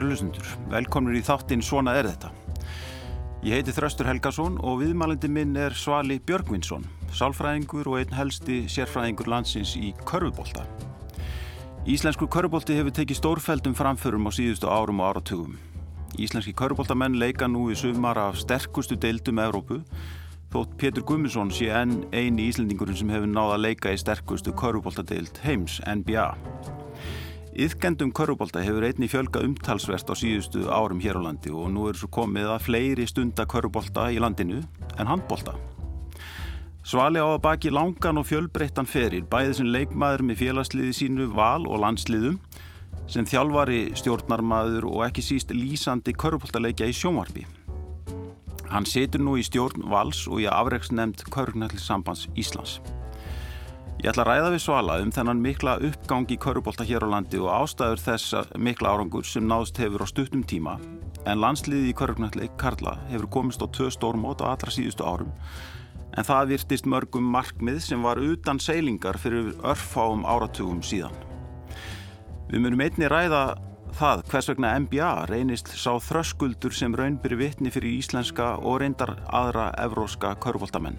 Kæru lusendur, velkomnir í þáttinn Svona er þetta. Ég heiti Þröstur Helgason og viðmælindi minn er Svali Björgvinsson, sálfræðingur og einn helsti sérfræðingur landsins í körfubólta. Íslensku körfubólti hefur tekið stórfældum framförum á síðustu árum og áratugum. Íslenski körfubóltamenn leika nú í sumar af sterkustu deildum Evrópu þótt Pétur Gummisson sé enn eini íslendingurinn sem hefur náða að leika í sterkustu körfubóltadeild heims, NBA. Yðgendum körubólta hefur einni fjölga umtalsvert á síðustu árum hér á landi og nú er svo komið að fleiri stunda körubólta í landinu en handbólta. Svali á að baki langan og fjölbreyttan ferir bæði sem leikmaður með félagsliði sínu val og landsliðum sem þjálfari stjórnarmaður og ekki síst lýsandi körubóltaleikja í sjónvarpi. Hann setur nú í stjórn vals og í afreiksnemnd Körgnallisambands Íslands. Ég ætla að ræða við Svala um þennan mikla uppgang í körubólta hér á landi og ástæður þess mikla árangur sem náðst hefur á stuttum tíma. En landsliði í körubnalleg Karla hefur komist á tvö stórmót á allra síðustu árum. En það virtist mörgum markmið sem var utan seilingar fyrir örfáum áratugum síðan. Við munum einni ræða það hvers vegna NBA reynist sá þröskuldur sem raunbyri vittni fyrir íslenska og reyndar aðra evróska körubóltamenn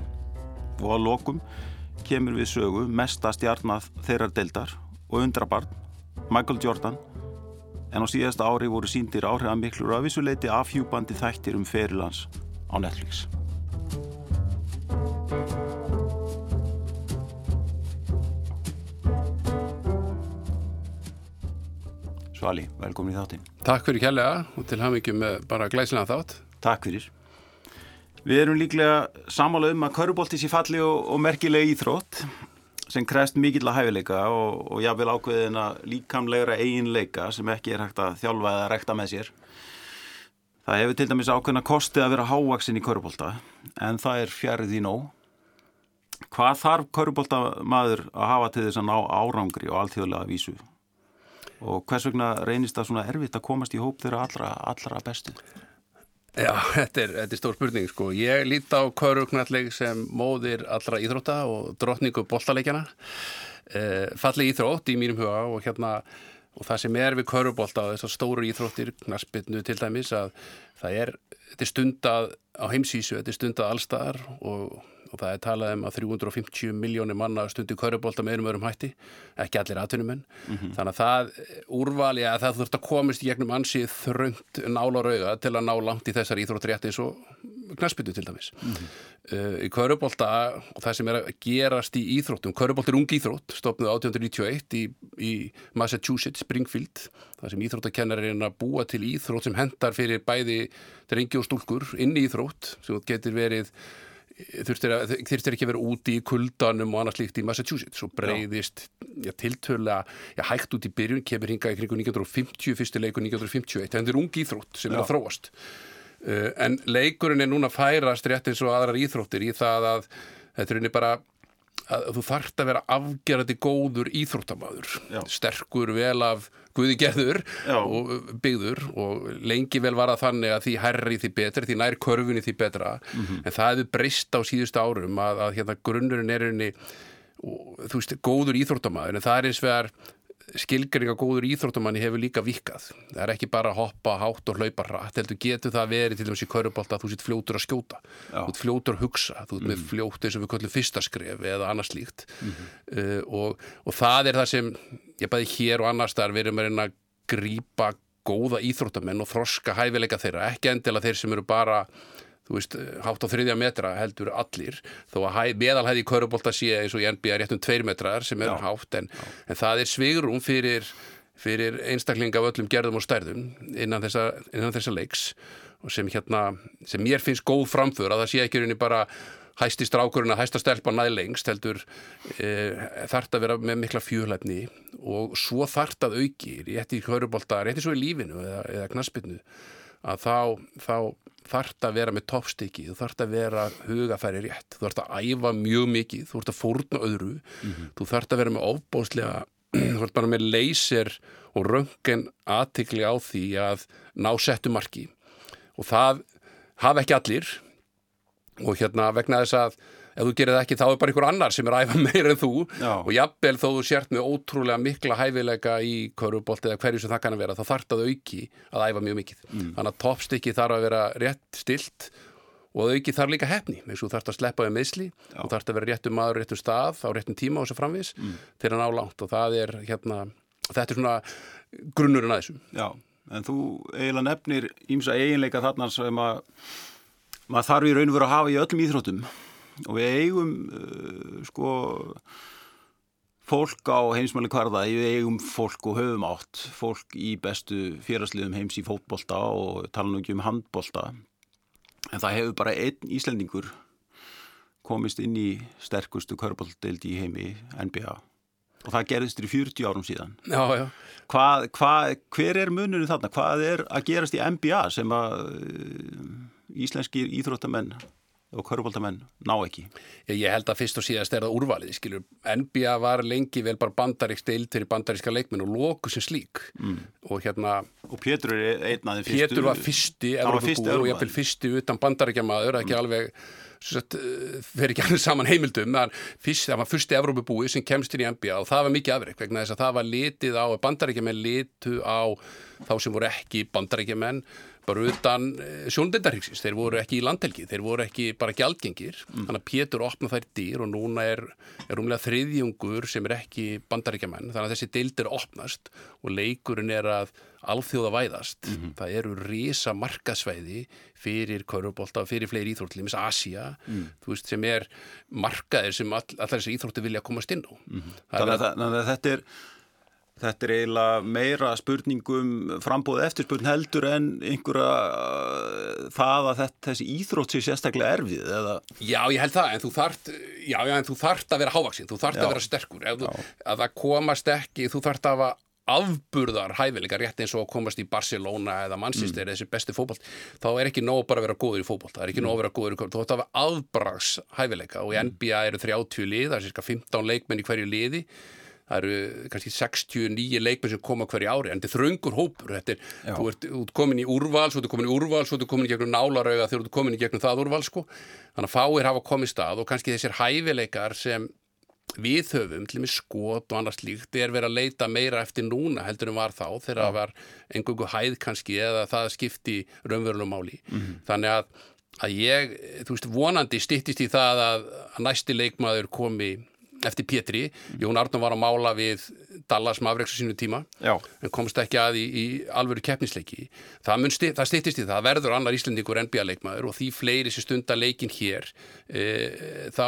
og að lokum kemur við sögu mesta stjarnað þeirrar deildar og undrabarn, Michael Jordan en á síðasta ári voru síndir áhrifamiklur að vissuleiti afhjúbandi þættir um ferilans á Netflix. Svali, velkomin í þáttinn. Takk fyrir kjærlega og til hafmyggjum bara glæslega þátt. Takk fyrir. Við erum líklega samála um að körubólti sé falli og, og merkilega íþrótt sem krest mikill að hæfileika og, og jáfnvel ákveðina líkamlegra eiginleika sem ekki er hægt að þjálfa eða rekta með sér. Það hefur til dæmis ákveðina kosti að vera hávaksin í körubólta en það er fjarið í nóg. Hvað þarf körubólta maður að hafa til þess að ná árangri og alltíðulega vísu? Og hvers vegna reynist það svona erfitt að komast í hóp þeirra allra, allra bestu? Já, þetta er, þetta er stór spurning sko. Ég líti á Kauruknalleg sem móðir allra íþrótta og drotningu boltaleikjana. Eh, falli íþrótt í mínum huga og hérna og það sem er við Kaurubólta og þessar stóru íþróttir, knaspinu til dæmis að það er, þetta er stundað á heimsísu, þetta er stundað allstaðar og og það er talað um að 350 miljónir manna stundi kaurubólta með einum örum hætti, ekki allir atvinnumenn. Mm -hmm. Þannig að það úrvali að það þurft að komist í gegnum ansið þröngt nála rauga til að ná langt í þessar íþróttrétti eins og knaspinu til dæmis. Mm -hmm. uh, í kaurubólta og það sem er að gerast í íþróttum, kaurubólta er ung íþrótt, stopnuð 1891 í, í Massachusetts, Springfield, það sem íþróttakennarinn að búa til íþrótt sem hendar fyrir bæði drengi og stúlkur inn í íþrótt sem getur verið þurftir ekki að vera úti í kuldanum og annars líkt í Massachusetts. Og breyðist já, tiltöla já, hægt út í byrjun, kemur hinga í kringu 1950, fyrstu leikur 1951 en þetta er ungi íþrótt sem já. er að þróast. Uh, en leikurinn er núna færast rétt eins og aðrar íþróttir í það að þetta er unni bara að þú þart að vera afgerandi góður íþróttamaður, sterkur vel af guði gerður Já. og byggður og lengi vel var að þannig að því herri því betra, því nær körfunni því betra, mm -hmm. en það hefur breyst á síðustu árum að, að hérna grunnurinn er einni, þú veist, góður íþróttamaður, en það er eins vegar skilgringa góður íþróttumanni hefur líka vikað. Það er ekki bara að hoppa hátt og hlaupa hratt, heldur getur það verið til dæmis í kaurubólta að þú sitt fljótur að skjóta Já. þú sitt fljótur að hugsa, þú sitt mm. með eins og við kallum fyrstaskref eða annars líkt mm -hmm. uh, og, og það er það sem ég bæði hér og annars þar við erum að reyna að grípa góða íþróttamenn og þroska hæfileika þeirra, ekki endilega þeir sem eru bara þú veist, hátt á þriðja metra heldur allir, þó að meðalhæði í kaurubólta sé eins og í NBA rétt um tveir metrar sem er hátt, en, en það er svigrum fyrir, fyrir einstaklinga af öllum gerðum og stærðum innan þessa, innan þessa leiks. Og sem hérna, sem mér finnst góð framför að það sé ekki rauninni bara hæsti strákurinn að hæsta stelpa næðlengst heldur e, þart að vera með mikla fjúhlæfni og svo þart að auki rétt í kaurubólta, rétt í svo í lífinu eða, eða knaspinu að þá, þá þarft að vera með toppstykki, þú þarft að vera hugafæri rétt, þú þarft að æfa mjög mikið, þú þarft að fórna öðru mm -hmm. þú þarft að vera með ofbóðslega þú þarft bara með leysir og röngen aðtikli á því að ná settu marki og það hafa ekki allir og hérna vegna þess að ef þú gerir það ekki þá er bara einhver annar sem er að æfa meira en þú. Já. og jafnvel þó þú sért með ótrúlega mikla hæfileika í körubolt eða hverju sem það kann að vera þá þarf það auki að æfa mjög mikið. Mm. þannig að toppstykki þarf að vera rétt stilt og auki þarf líka hefni eins og þú þarf að sleppa við meðsli þú þarf að vera réttum maður, réttum stað á réttum tíma og svo framvis mm. til að ná langt. Og það er hérna, þetta er svona grunnurinn að þessum Já, en þú eiginlega nefnir ímsa eiginleika þarna sem að maður þarf í raun og veru að hafa í öllum íþróttum og við eigum uh, sko fólk á heimsmæli kvarða, við eigum fólk og höfum átt, fólk í bestu félagsliðum heims í fótbolta og tala nú ekki um handbolta. En það hefur bara einn Íslendingur komist inn í sterkustu körbóltdeild í heimi NBA og það gerðist í 40 árum síðan. Já, já. Hvað, hvað, hver er munurinn þarna? Hvað er að gerast í NBA sem að uh, íslenskir íþróttamenn og körfaldamenn ná ekki? Ég, ég held að fyrst og síðast er það úrvalið, skilur. NBA var lengi vel bara bandaríkst deil til bandaríska leikminn og loku sem slík. Mm. Og hérna... Og Pétur er einn af þeim fyrstu. Pétur var fyrsti, Evrópubúi og ég fylg fyrsti utan bandaríkjamaður, ekki mm. alveg fyrir ekki alveg saman heimildum fyrst, það var fyrsti Evrópubúi sem kemst inn í NBA og það var mikið afreg vegna þess að það var litið á, bandaríkjumenn litu á þá sem voru ekki bandaríkjumenn bara utan eh, sjóndendarhyggsins, þeir voru ekki í landhelgi, þeir voru ekki bara gjaldgengir, mm. þannig að Pétur opna þær dýr og núna er, er umlega þriðjungur sem er ekki bandaríkjaman, þannig að þessi deildir opnast og leikurinn er að alþjóða væðast, mm -hmm. það eru risa markasvæði fyrir kaurubólta, fyrir fleiri íþróttlímis, Asia, mm. þú veist, sem er markaðir sem all, allar þessi íþrótti vilja komast inn á. -hmm. Þannig að þetta er Þetta er eiginlega meira spurningum frambóð eftirspurn heldur en einhverja uh, það að þetta, þessi íþrótt sé sérstaklega erfið eða? Já, ég held það, en þú þart, já, já, en þú þart að vera hávaksinn, þú þart já. að vera sterkur, þú, að það komast ekki, þú þart að hafa afburðar hæfileika rétt eins og að komast í Barcelona eða Manchester mm. þessi besti fókbalt, þá er ekki nóg bara að vera góður í fókbalt, það er ekki mm. nóg að vera góður í fókbalt þú ætti að hafa afbrags hæfileika og í mm. NBA eru 30 lið, það er cirka 15 leikmenn í hverju liði það eru kannski 69 leikmenn sem koma hverju ári, en þetta er þröngur hópur þetta er, Já. þú ert, ert komin í úrval svo ert komin í úrval, svo ert komin í gegnum nálarauga þegar þú ert komin í gegnum það úrval sko þannig að fáir hafa komið stað og kannski þessir hæfileikar sem við höfum, til og með skot og annars líkt er verið að leita meira eftir núna heldur en var þá, þegar það var einhverju hæð kannski eða það skipti raunverulegum máli, mm -hmm. þannig að að ég, þú veist, vonandi stittist í það að, að næsti leikmaður komi eftir Pétri, Jón Arnum var að mála við Dallas Mavericks á sínu tíma Já. en komst ekki að í, í alvöru keppnisleiki. Það, sti, það stittist í það, verður annar Íslandingur NBA-leikmaður og því fleiri sem stundar leikin hér e, þá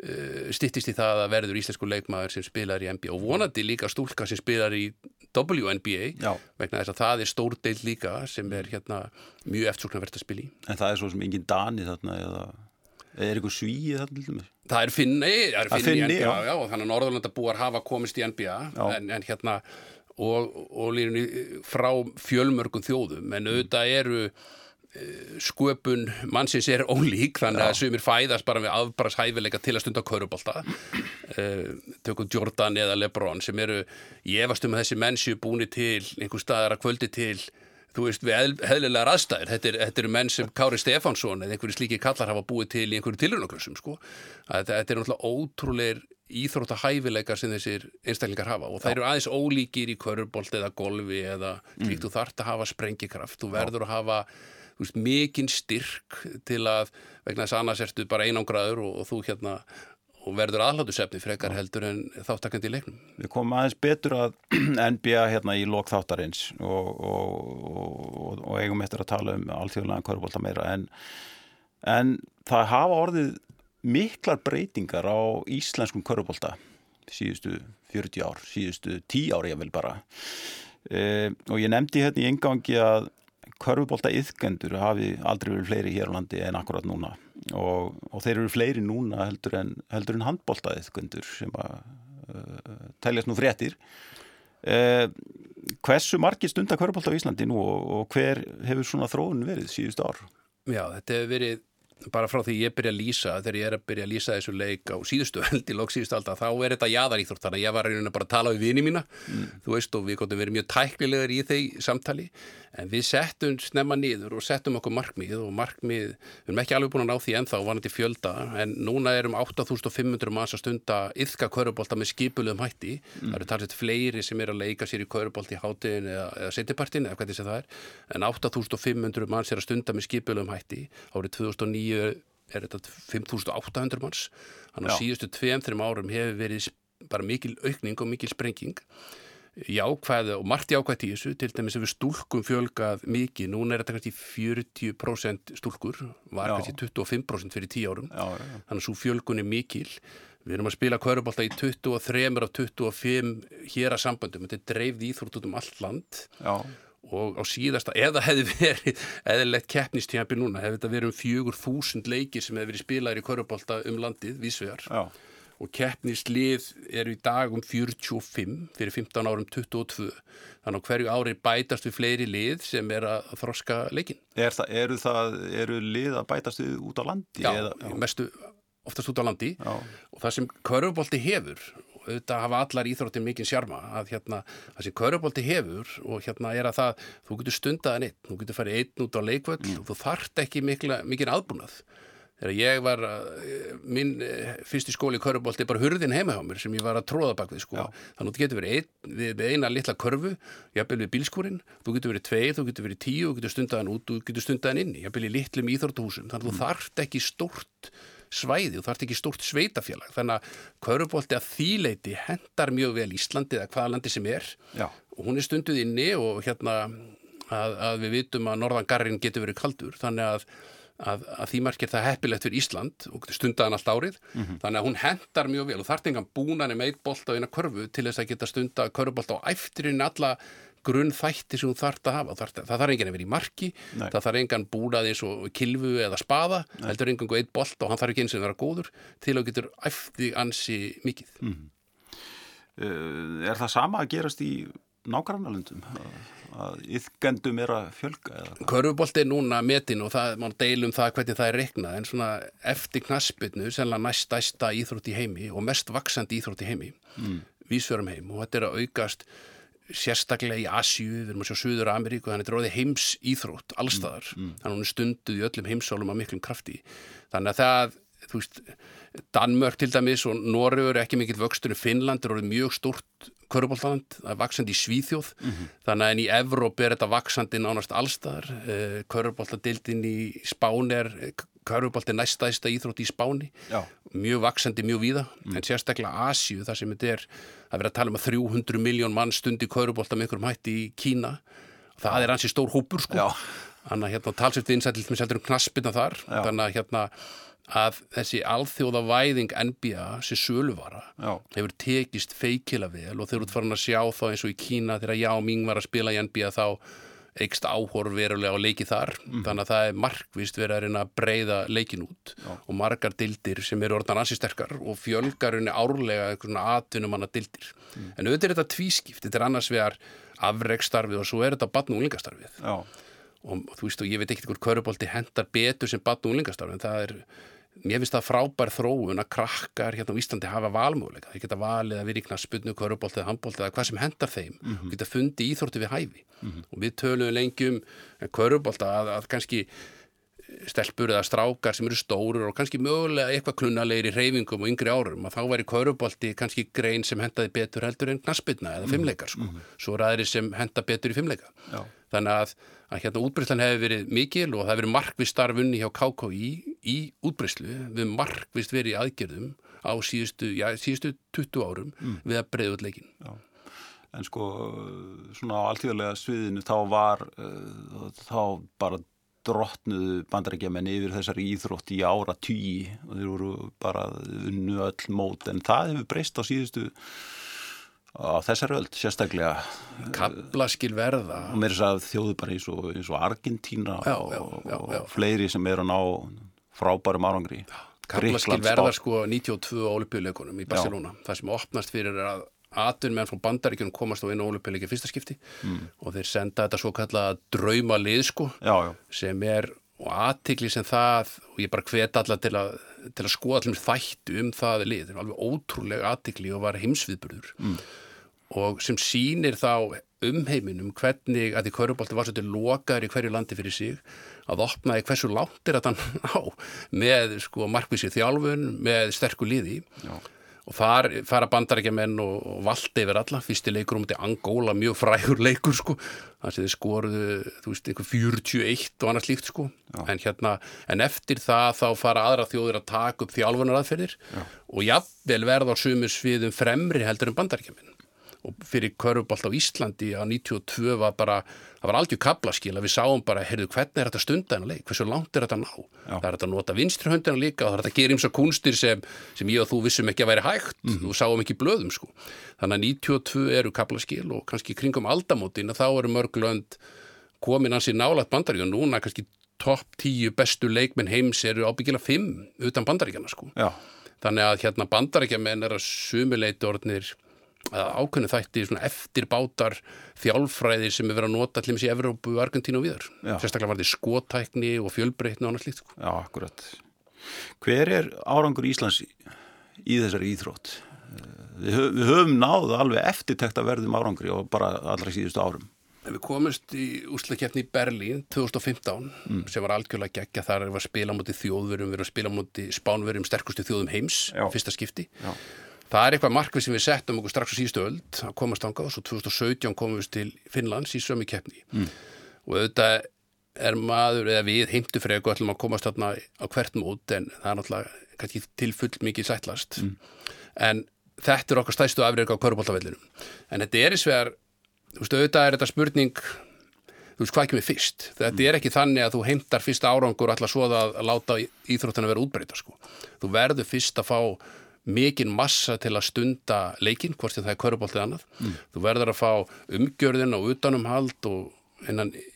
e, stittist í það að verður íslensku leikmaður sem spilar í NBA og vonandi líka stúlka sem spilar í WNBA Já. vegna þess að það er stór deil líka sem er hérna mjög eftirsoknavert að spila í. En það er svo sem engin dani þarna eða er eitthvað svíið þarna til dæmis? Það er finni, það er finni, finni í NBA, já. Já, þannig að Norðurlandabúar hafa komist í NBA en, en hérna og, og lýrunni frá fjölmörgum þjóðum, en auðvitað eru eh, sköpun mannsins er ólík þannig að sumir fæðast bara við afbæras hæfileika til að stunda kaurubólta uh, tökum Jordan eða Lebron sem eru, ég efast um að þessi mennsi er búin til einhver staðar að kvöldi til þú veist, við heðlilegar aðstæðir þetta, er, eru menn sem Kári Stefánsson eða einhverju slíki kallar hafa búið til í einhverju tilröðnagrössum sko. þetta, þetta er náttúrulega ótrúleir íþróttahæfileikar sem þessir einstaklingar hafa og það eru aðeins ólíkir í körbolt eða golfi eða mm. þú þart að hafa sprengikraft, þú verður að hafa veist, mikinn styrk til að vegna þess að annars ertu bara einangraður og, og þú hérna og verður aðlátusefni frekar heldur en þáttakandi í leiknum. Við komum aðeins betur að NBA hérna í lok þáttarins og, og, og, og eigum eftir að tala um alþjóðlega kvörubólta meira en, en það hafa orðið miklar breytingar á íslenskum kvörubólta síðustu 40 ár, síðustu 10 ár ég vil bara e, og ég nefndi hérna í engangi að kvörubólta yðgendur hafi aldrei verið fleiri hér á landi en akkurat núna og, og þeir eru fleiri núna heldur en, en handbóltaðið sem að uh, teljast nú fréttir uh, hversu margir stundar hverjabólta á Íslandi nú og, og hver hefur svona þróun verið síðust ár? Já, þetta hefur verið bara frá því ég byrja að lýsa, þegar ég er að byrja að lýsa þessu leik á síðustu held í lók síðustu alltaf, þá er þetta jaðaríþrótt, þannig að ég var að bara tala við vini mína, mm. þú veist, og við gotum verið mjög tæknilegar í þeir samtali, En við settum snemma niður og settum okkur markmið og markmið, við erum ekki alveg búin að ná því ennþá vanandi fjölda en núna erum 8500 manns að stunda yfka kvörubólta með skipulegum hætti. Mm. Það eru talsett fleiri sem er að leika sér í kvörubólti í hátiðin eða, eða setjapartin eða hvernig sem það er. En 8500 manns er að stunda með skipulegum hætti. Árið 2009 er þetta 5800 manns. Þannig að síðustu 2-3 árum hefur verið bara mikil aukning og mikil sprenging. Jákvæði og margt jákvæði í þessu. Til dæmis ef við stúlkum fjölgað mikið, núna er þetta kannski 40% stúlkur, var já. kannski 25% fyrir 10 árum, já, já, þannig að svo fjölgun er mikil, við erum að spila kvörubólta í 23 af 25 hér að samböndum, þetta er dreifð íþrótt út um allt land. Og á síðasta, eða hefði verið eðalegt keppnistjæmpi núna, hefði þetta verið um 4000 leikir sem hefði verið spilaðir í kvörubólta um landið, vísvegar og keppnislið eru í dag um 45 fyrir 15 árum 22 þannig að hverju ári bætast við fleiri lið sem er að þroska leikin er það, eru, það, eru lið að bætast við út á landi? Já, eða, já. mestu oftast út á landi já. og það sem kvörubólti hefur og auðvitað hafa allar íþróttir mikinn sjarma að hérna, það sem kvörubólti hefur og hérna er að það, þú getur stundaðan einn, þú getur farið einn út á leikvöld mm. og þú þart ekki mikinn aðbúnað Þegar ég var, eh, minn eh, fyrsti skóli í körfubólti er bara hurðin heima hjá mér sem ég var að tróða bak við sko. Já. Þannig að þú getur verið ein, við eina litla körfu, jafnvel við bílskúrin, þú getur verið tveið, þú getur verið tíu, þú getur stundaðan út, þú getur stundaðan inn, jafnvel í litlum íþórtuhúsum. Þannig að mm. þú þart ekki stórt svæði, þú þart ekki stórt sveitafélag. Þannig að körfubólti að þýleiti hendar mjög vel Íslandi eða hvaða landi sem er Já. og hún er stunduð inni og hérna að, að við vitum að norðangarrin getur verið kaldur. Þannig að að, að því margir það heppilegt fyrir Ísland og stundaðan allt árið mm -hmm. þannig að hún hendar mjög vel og þarf engan búnan með eitt bolt á eina körfu til þess að geta stunda körfubolt á æftirinn alla grunn þætti sem hún þarf að hafa það, það þarf engan að vera í marki Nei. það þarf engan búnað eins og kilvu eða spaða Nei. heldur engan og eitt bolt og hann þarf ekki eins og vera góður til að getur æfti ansi mikið mm -hmm. Er það sama að gerast í nágrannalundum? að yfgendum er að fjölga? Körfubolt er núna metin og það, mann deilum það hvernig það er reiknað en svona eftir knaspinu sennilega næst stæsta íþrótt í heimi og mest vaksandi íþrótt í heimi mm. vísverum heim og þetta er að aukast sérstaklega í Asju, við erum að sjá Suður Ameríku, þannig að þetta er heims íþrótt allstaðar, mm. mm. þannig að hún er stunduð í öllum heimsálum af miklum krafti þannig að það, þú veist Danmörk til dæmis og Norröður er ekki mikill vöxtur en Finnland er orðið mjög stort Köruboltaland, það er vaksandi í Svíþjóð mm -hmm. þannig að en í Evróp er þetta vaksandi nánast allstaðar eh, Köruboltadildin í Spáni er Körubolti næstæðista íþrótt í Spáni Já. mjög vaksandi, mjög víða mm. en sérstaklega Asju þar sem þetta er að vera að tala um að 300 miljón mann stundi Körubolta með einhverjum hætti í Kína það er hansi stór hópur sko þannig að hérna talsett vinsættil með seldur um knaspina þar Já. þannig að hérna að þessi alþjóða væðing NBA sem söluvara Já. hefur tekist feikila vel og þeir eru farin að sjá þá eins og í Kína þegar Já Ming var að spila í NBA þá eikst áhorf verulega á leiki þar mm. þannig að það er markvist verið að reyna að breyða leikin út Já. og margar dildir sem eru orðan ansi sterkar og fjölgarunni árlega aðtunum hana dildir mm. en auðvitað er þetta tvískipt, þetta er annars vegar afreikstarfið og svo er þetta batn og unglingastarfið og þú veist og ég veit ekkert hvort kvörubólti hendar betur sem batn og unglingastarfið en það er mér finnst það frábær þróun að krakkar hérna á Íslandi hafa valmöguleika þeir geta valið að vera í knaspunnu, körubolt eða handbolt eða hvað sem hendar þeim mm -hmm. geta fundið íþórtu við hæfi mm -hmm. og við töluðum lengjum körubolt að, að kannski stelpur eða strákar sem eru stóru og kannski mögulega eitthvað klunnalegir í reyfingum og yngri árum að þá væri körubolti kannski grein sem hendaði betur heldur en knaspunna eða mhm. fimmleikar sko. Mm -hmm. svo aðri sem henda betur í fimmleika Já. þannig að að hérna útbreyslan hefur verið mikil og það hefur verið markvist starfunni hjá KKI í útbreyslu við markvist verið aðgerðum á síðustu, já, síðustu 20 árum mm. við að breyða út leikin já. En sko svona á alltíðarlega sviðinu þá var uh, þá bara drottnuðu bandarækjaman yfir þessari íþrótt í ára tíu og þeir voru bara unnu öll mót. En það hefur breyst á síðustu á þessar öll sérstaklega. Kaplaskil verða. Og mér er þess að þjóðu bara eins og, eins og Argentína já, og, já, já, og fleiri sem er að ná frábærum árangri. Kaplaskil verða sko 92 olimpíuleikunum í Barcelona. Það sem opnast fyrir að atur meðan frá bandaríkjunum komast á einu olimpíuleiki fyrsta skipti mm. og þeir senda þetta svo kalla drauma lið sko sem er og aðtikli sem það og ég bara hvet alla til að, til að skoða allir þættu um það lið, það er alveg ótrúlega aðtikli og var heimsviðburður. Mm. og sem sínir þá umheiminum hvernig að því Körubolti var svolítið lokaður í hverju landi fyrir sig að opnaði hversu langt er þetta á með sko markvísið þjálfun með sterku liði. Já. og þar fara bandarækjaman og, og valda yfir alla, fyrsti leikur um þetta Angóla, mjög frægur leikur sko. Þannig að þið skoruðu, þú veist, einhver 41 og annað slíkt sko. En, hérna, en eftir það þá fara aðra þjóður að taka upp þjálfunar aðferðir Já. og jafnvel verða á sumus viðum fremri heldur en bandarækjaman og fyrir körubált á Íslandi á 92 var bara, það var algjör kablaskil að við sáum bara, heyrðu, hvernig er þetta stundæðan leik, hversu langt er þetta ná? Já. það er þetta að nota vinstrihöndina líka og það er þetta að gera ímsa kunstir sem, sem ég og þú vissum ekki að væri hægt. Mm og sáum ekki blöðum sko, þannig að 92 eru kablaskil og kannski kringum aldamótin að þá eru mörglönd komin hans í nálat bandaríkun, núna kannski topp 10 bestu leikminn heims eru ábyggilega 5 utan bandaríkjana sko. Já. þannig að hérna bandaríkjaman er að sumuleiti orðnir ákveðinu þætti eftir bátar þjálfræðir sem er verið að nota allir með sér Evrópu, Argentínu og viðar sérstaklega var þetta skotækni og fjölbreytni og annað slíkt sko. Já, akkurat Hver er árangur Íslands í þessari íþrótt? Við, höf, við höfum náðu alveg eftirtekt að verðum árangri og bara allra síðustu árum Við komumst í úslakefni í Berlín 2015 mm. sem var algjörlega gegja þar er að spila mútið þjóðverum, við erum að spila mútið spánverum sterkustu þjóðum heims, Já. fyrsta skipti Já Það er eitthvað markvið sem við settum okkur strax á síðustu öld að komast ánga og svo 2017 komum við til Finnlands í sömu keppni mm. og auðvitað er maður eða við heimtufregu ætlum að komast þarna á hvert mót en það er náttúrulega kannski til full mikið sætlast mm. en þetta er okkar stæstu afrið á kvörubóltavellinum en þetta er í svegar þú veist auðvitað er þetta spurning þú veist hvað ekki með fyrst þetta mm. er ekki þannig að þú heimtar fyrsta árangur alltaf svo að láta íþróttuna vera útbreyta sko. þú verður fyrst að fá mikinn massa til að stunda leikin, hvort sem það er kvöruboltið annað. Mm. Þú verður að fá umgjörðin og utanumhald og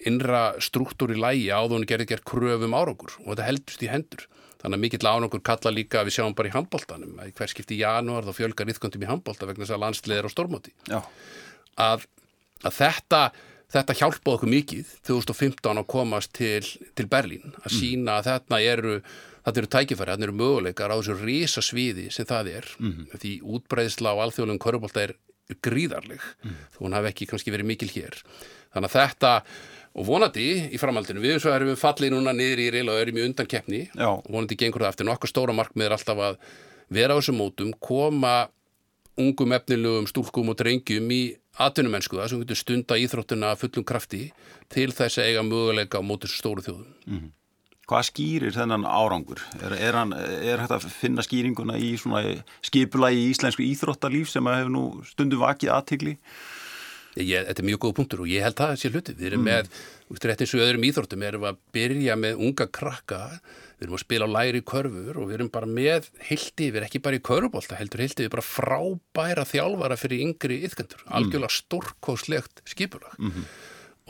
innra struktúr í lægi áður og gerði gerð kröfum árangur og þetta heldust í hendur. Þannig að mikill árangur kalla líka að við sjáum bara í handboltanum að hver skipti í janúar þá fjölgar yfkvöndum í handbolta vegna þess að landsliðir á stormóti. Að, að þetta, þetta hjálpaði okkur mikið 2015 að komast til, til Berlín að mm. sína að þetta eru þetta eru tækifæri, þetta eru möguleikar á þessu risa sviði sem það er mm -hmm. því útbreyðsla á alþjóðlegum körubólta er gríðarleg mm. þó hún hafi ekki kannski verið mikil hér þannig að þetta, og vonandi í framhaldinu, við erum svo erum við fallið núna niður í reyla og erum í undan keppni og vonandi gengur það eftir nokkuð stóra markmið er alltaf að vera á þessum mótum, koma ungum efnilegum stúlkum og drengjum í atvinnumennsku það sem getur stunda íþróttuna fullum krafti til þess að eiga möguleika á mótis stóru þjóðum mm -hmm. Hvað skýrir þennan árangur? Er, er, hann, er hægt að finna skýringuna í skipula í íslensku íþróttalíf sem hefur nú stundu vakið aðtigli? Ég, þetta er mjög góð punktur og ég held það að sé hluti. Við erum mm. með, út rétt eins og öðrum íþróttum, erum að byrja með unga krakka, við erum að spila á læri körfur og við erum bara með hildi, við erum ekki bara í körfubólta, heldur hildi, við erum bara frábæra þjálfara fyrir yngri yfkendur, mm. algjörlega stórkóslegt skipulag. Mm -hmm.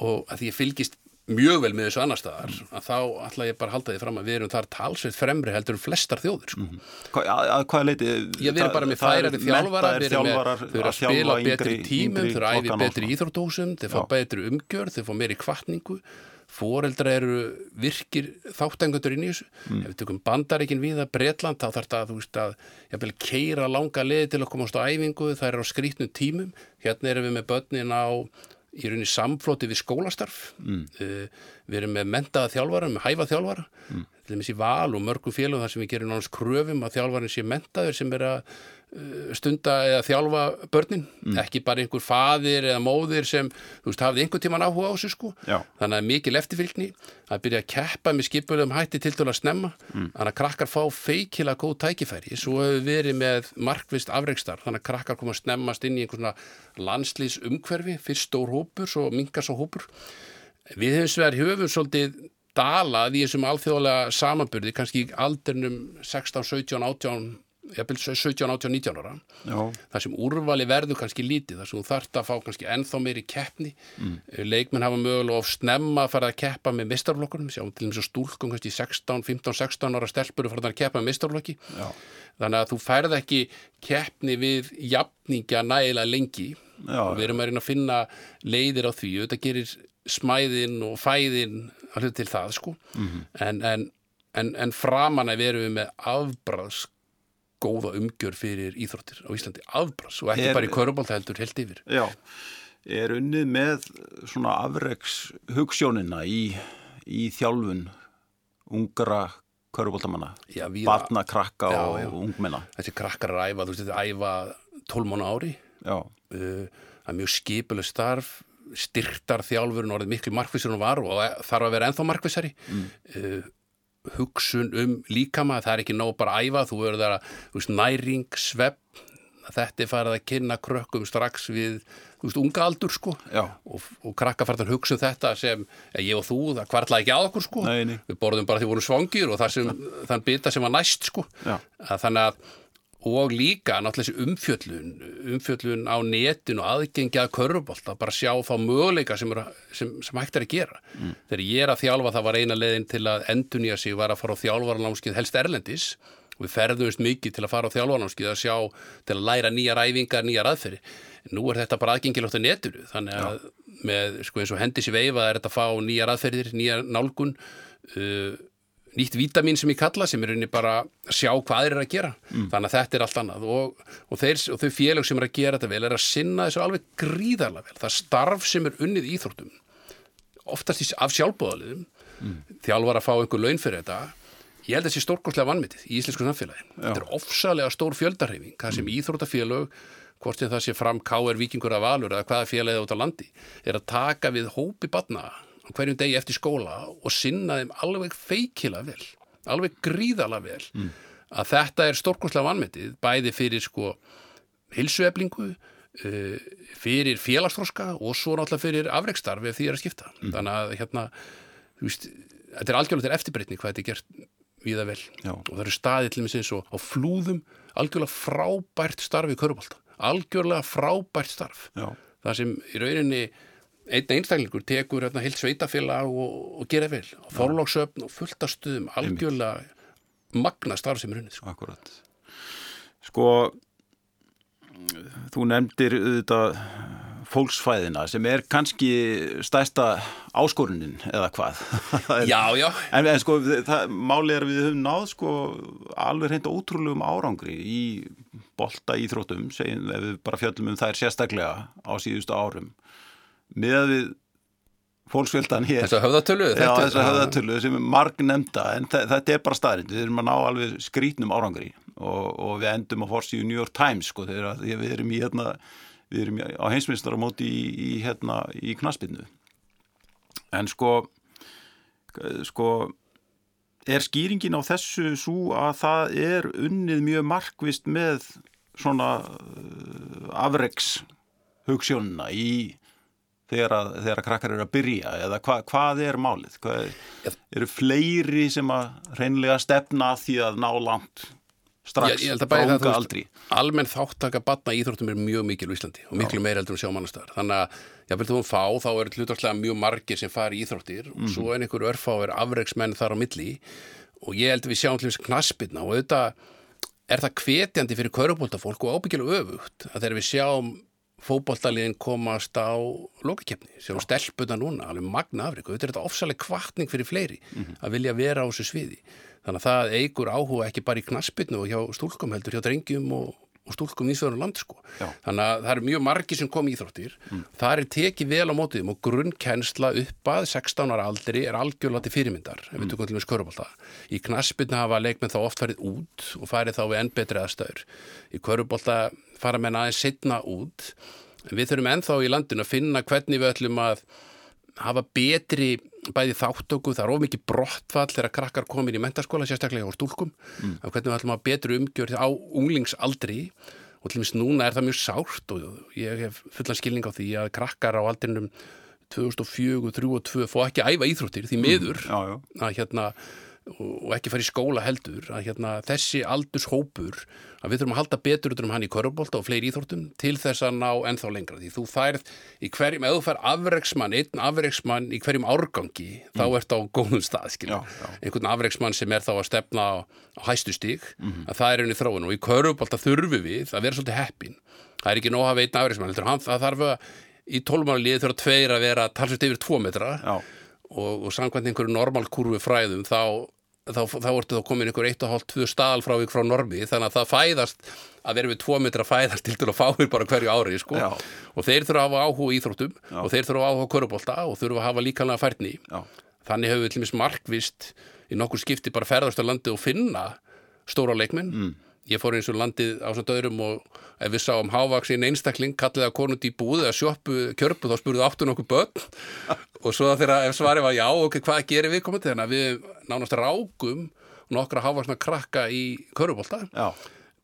Og að því ég fylgist mjög vel með þessu annar staðar að þá ætla ég bara að halda því fram að við erum þar talsveit fremri heldur um flestar þjóður sko. mm. Hvað, að, hvað leiti? Ég við erum bara með færari þjálfara við erum með, þau eru að spila betri tímum þau eru að æfi betri íþrórdósum þau fá betri umgjörð, þau fá meiri kvartningu foreldra eru virkir þáttangundur inn í þessu mm. ef við tökum bandaríkin við að Breitland þá þarf það að þú veist að ég vil keira langa leði til að komast á æfingu það er á skrítnum tímum hérna erum við með börnin á í rauninni samflóti við skólastarf mm. uh, við erum með mentaða þjálfara, með hæfa þjálfara mm. Til dæmis í val og mörgum félagum þar sem við gerum náttúrulega kröfum að þjálfarin sé mentaður sem er að uh, stunda eða þjálfa börnin mm. ekki bara einhver fadir eða móðir sem þú veist hafði einhver tíman áhuga á þessu sko Já. þannig að mikil eftirfylgni að byrja að keppa með skipulegum hætti til dæla að snemma mm. þannig að krakkar fá feikila góð tækifæri svo hefur verið með markvist afreikstar þannig að krakkar koma að snemmast inn í einhvern landslýs umhverfi, fyrst stór hópur, svo mingar svo hópur. Við hefum sver höfum svolítið dalað í þessum alþjóðlega samanburði, kannski í aldernum 16, 17, 18, 17, 18, 19 ára. Já. Það sem úrvali verður kannski lítið, þar sem þú þart að fá kannski ennþá meiri keppni. Mm. Leikmenn hafa mögulega of snemma að fara að keppa með mistarflokkurum, sjáum til og með stúlkum kannski 16, 15, 16 ára stelpur að fara að keppa með mistarflokki. Já. Þannig að þú færð ekki keppni við jafninga nægilega lengi Já, og við erum að reyna að finna leiðir á því og þetta gerir smæðin og fæðin alveg til það sko mm -hmm. en, en, en, en framan að verum við með afbræðs góða umgjör fyrir íþróttir á Íslandi afbræðs og ekki er, bara í heldur helt yfir Já, er unnið með svona afreiks hugssjónina í, í þjálfun Já, víða- barna, krakka Já, og já. ungmenna. Þessi krakkar er að æfa, þú veist, þetta er að æfa 12 mánu ári. Já, Uh, það er mjög skipuleg starf, styrtar þjálfurinn orðið miklu markvissur en var og þarf að vera ennþá markvissari. Uh, hugsun um líkama, það er ekki nóg bara að æfa, þú verður það að, þú veist, næring, svepp, þetta er farið að kynna krökkum strax við, þú veist, unga aldur, sko. og, og krakka farið að hugsa um þetta sem ja, ég og þú, það kvartlaði ekki á okkur sko Nei, nei. við borðum bara því við vorum svangir og sem, þann bita sem var næst sko að þannig að og líka náttúrulega umfjöllun umfjöllun á netin og aðgengi að körfubolta, bara sjá þá möguleika sem, er, sem, sem hægt er að gera. Mm. þegar ég er að þjálfa það var eina leiðin til að endunja sig var að fara á þjálfarnámskið helst erlendis. Og við ferðumst mikið til að fara á þjálfarnámskið að sjá til að læra nýjar æfingar, nýjar aðferði nú er þetta bara aðgengilegt að netinu þannig að með sko eins og hendis í veifa er þetta að fá nýjar aðferðir, nýjar nálgun. Uh, nýtt vítamin sem ég kalla sem er rauninni bara að sjá hvað þeir eru að gera. Þannig að þetta er allt annað. Og, og, þeir, og þau félag sem eru að gera þetta vel er að sinna þessu alveg gríðarlega vel. Það starf sem er unnið í íþróttum oftast af sjálfbóðaliðum þjálfar að fá einhver laun fyrir þetta ég held að þessi stórkostlega vannmyndið í íslensku samfélagi. Þetta er ofsalega stór fjöldarhefing það sem íþróttafélög hvort sem það sé fram K.R. Víkingur af Valur eða hvaða félagið út á landi er að taka við hópi batna hverjum degi eftir skóla og sinna þeim alveg feikila vel alveg gríðala vel að þetta er stórkostlega vannmyndið bæði fyrir sko hilsueflingu uh, fyrir félagsþróska og svo náttúrulega fyrir afreikstarf ef því er að skipta. Þannig að hérna veist, þetta er algjörlega eftirbreytni hvað þetta er gert víða vel. Já. og það eru staðið til mér eins og á flúðum algjörlega frábært starf í körubólta algjörlega frábært starf. Já, það sem í rauninni einn einstaklingur tekur hérna heilt sveitafélag og, og gera vel forlóksöfn og fullt af stuðum algjörlega magna starf sem er unnið sko. akkurat. Sko, þú nefndir auðvitað fólksfæðina sem er kannski stærsta áskorunin eða hvað. Það er- Já, já, En, en sko, það, máli er við höfum náð sko alveg reynda ótrúlegum árangri í bolta íþróttum, segjum ef við bara fjöllum um þær sérstaklega á síðustu árum. Með að við fólksfjöldan hér. þess að höfðatölu Já, þess að höfðatölu sem er marg nefnda, en þe- þetta er bara staðrind. Við erum að ná alveg skrítnum árangri og, og við endum á forsíðu New York Times, sko, þegar að- að við erum í hérna, við erum í- á heimsmyndstar á móti í, í hérna, í knaspinnu. En sko, sko, er skýringin á þessu svo að það er unnið mjög markvist með svona uh, afreks hugssjónina í þegar að, þegar að krakkar eru að byrja eða hva, hvað er málið? Hvað er, eru fleiri sem að reynlega stefna því að ná langt strax frá unga aldri? almenn þáttaka batna íþróttum er mjög mikil í Íslandi og miklu meira heldur en sjá mannastöðar þannig að jáfnvel þú um fá þá er hlutvarslega mjög margir sem fari í íþróttir og svo er einhver örfáir afreiksmenn þar á milli og ég held að við sjáum til þess knaspirna og auðvitað er það hvetjandi fyrir körubóltafólk og ábyggilega öfugt að þegar við sjáum fótboltaliðin komast á lokakefni sem stelpuna núna, alveg magna afrik og þetta er þetta ofsaleg kvartning fyrir fleiri að vilja vera á þessu sviði. Þannig að það eigur áhuga ekki bara í knaspinu og hjá stúlkum heldur, hjá drengjum og, og stúlkum nýsverðan land sko. Þannig að það eru mjög margi sem kom í íþróttir. Það er tekið vel á mótiðum og grunnkennsla upp að 16 ára aldri er algjörlega til fyrirmyndar ef við tökum til með skörubólta í knaspinu hafa leikmenn þá oft farið út og farið þá við enn betri aðstöður í körubólta fara menn aðeins setna út. En við þurfum ennþá í landinu að finna hvernig við ætlum að hafa betri bæði þáttöku, það er of mikið brottfall þegar krakkar komin í mentaskóla, sérstaklega á stúlkum, mm. að hvernig við ætlum að betri umgjörð á unglingsaldri. Og til dæmis núna er það mjög sárt og ég hef fullan skilning á því að krakkar á aldrinum 2004, 3 og 2 fá ekki að æfa íþróttir því miður. Já, já, að hérna og ekki fara í skóla heldur að hérna þessi aldurshópur að við þurfum að halda betur út um hann í körubólta og fleiri íþróttum til þess að ná ennþá lengra því þú færð í hverjum, ef þú fær afreiksmann, einn afreiksmann í hverjum árgangi þá ert á góðum stað Mm. Já, já. einhvern afreiksmann sem er þá að stefna á, hæstu stíg Mhm. að það er unni þróun og í körubólta þurfum við að vera svolítið heppin það er ekki nóg að hafa einn afreiksmann það þarf að í tólmanaliði þurfa tveir að vera talsveit yfir tvo metra já, og, og samkvæmt einhverju normalkurvu fræðum þá þá, þá ertu þá komin einhver 1,5-2 staðal frá ykkur frá normi þannig að það fæðast að vera við 2 metra fæðast til að fáir bara hverju ári sko. Já. og þeir þurfa að hafa áhuga íþróttum og þeir þurfa að hafa áhuga körubólta og þurfa að hafa líkanlega færni Já. þannig hefur við til dæmis markvist í nokkur skipti bara ferðast á landi og finna stóra leikmenn mm. Ég fór eins og landið á svona döðrum og ef við sáum hávaksin einstakling kallið að konund í búð eða sjöppu kjörpu þá spurðu áttu nokkuð börn. Og svo þegar ef svarið var já ok, hvað gerir við komandi þannig að við nánast rákum nokkra hávaksna krakka í körubólta Já.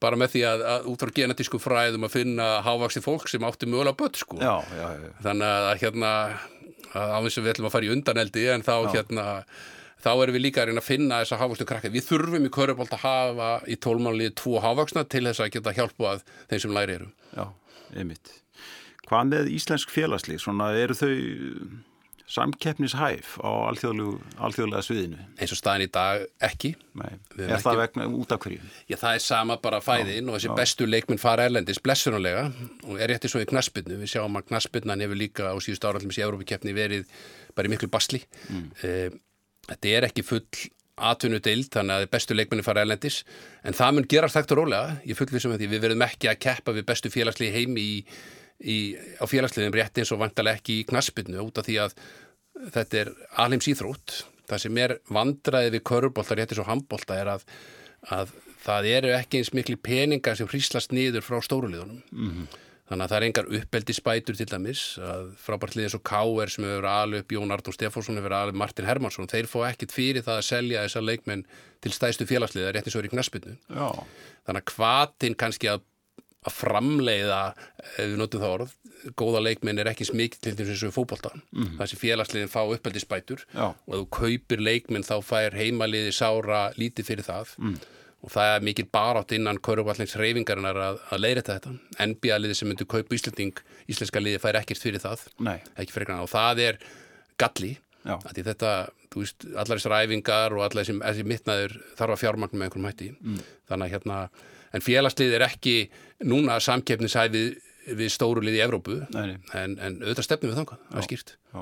bara með því að, að út frá genetísku fræðum að finna hávaksi fólk sem átti mögulega börn sko. Já, já, já. þannig að hérna að á þess að við ætlum að fara í undaneldi en þá hérna þá erum við líka að reyna að finna þessa hávakstu krakka við þurfum í körubólt að hafa í tólmálið tvo hávaksna til þess að geta hjálpað þeim sem læri eru Já, einmitt. Hvað með íslensk félagslið? Svona eru þau samkeppnishæf á alþjóðlega sviðinu? eins og staðin í dag ekki Nei. Er höfum það ekki- vegna út af hverju? Já, það er sama bara fæðin og þessi bestu leikminn fara erlendis blessunulega og er rétti svo í knaspinu við sjáum að knaspinnan hefur líka á síðust árallum í Európa-keppni verið bara í miklu basli mm. Þetta er ekki full atvinnudeild þannig að bestu leikminni fara erlendis. En það mun gerast hægt og rólega. Ég fullvisum að því við verðum ekki að keppa við bestu félagslið heimi í, í, á félagsliðum rétti eins og vantarlega ekki í knaspinu út af því að þetta er alheims íþrótt. Það sem er vandræði við körubólta rétti svo handbólta er að, að það eru ekki eins miklu peningar sem hríslast niður frá stóruliðunum -hmm. Þannig að það er engar uppeldispætur til dæmis að frábært liðið svo K.R. sem hefur alveg upp Jón Arnur Stefánsson hefur alveg Martin Hermansson þeir fá ekkit fyrir það að selja þessa leikmenn til stæðstu félagsliða rétti svo er í knaspinu þannig að hvatin kannski að, að framleiða, ef við notum það orð góða leikminn er ekki smikið til þess að fótbolta, mm. þessi félagsliðin fá uppeldisbætur Já. og ef þú kaupir leikminn þá fær heimaliði sára lítið fyrir það mm. Og það er mikil barátt innan köruballins reyfingarinnar að, að leiðrætta þetta. NBA-liði sem myndur kaupa Íslanding íslenska liði fær ekkert fyrir það. Fyrir og það er galli. Þetta, þú veist, allar þessar æfingar og allar þessi, mittnaður þarf að fjármagna með einhverjum hætti. Mm. þannig að hérna, en félagslið er ekki núna samkeppnishæfið við stóru lið í Evrópu. Nei, en, en auðvitað stefnum við þangað, það er skýrt. Já.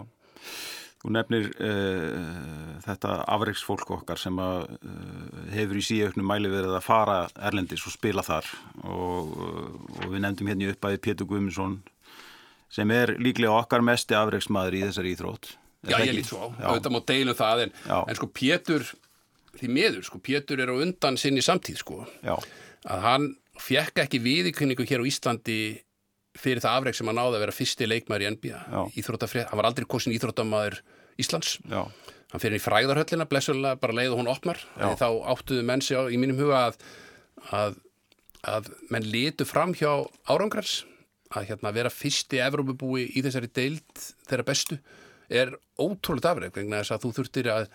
Þú nefnir uh, þetta afreiksfólk okkar sem að, uh, hefur í síðauknum mæli verið að fara Erlendis og spila þar og, uh, og við nefndum hérna í uppæði Pétur Guðmundsson sem er líklega okkar mesti afreiksmaður í þessari íþrótt. Er Já, ég lít svo á, auðvitað má deilum það en, en sko Pétur því miður, sko, Pétur er á undan sinni samtíð, sko, Já, að hann fekk ekki viðikynningu hér á Íslandi fyrir það afreg sem hann náði að vera fyrsti leikmaður í NBA hann var aldrei kosin íþróttamaður Íslands. Já, hann fyrir í fræðarhöllina, blessulega bara leið og hún opnar, þá áttuðu menn sig á, í mínum huga að, að, að menn litu fram hjá árangrars, að hérna vera fyrsti Evrópubúi í þessari deild þeirra bestu, er ótrúlega afreg, vegna þess að þú þurftir að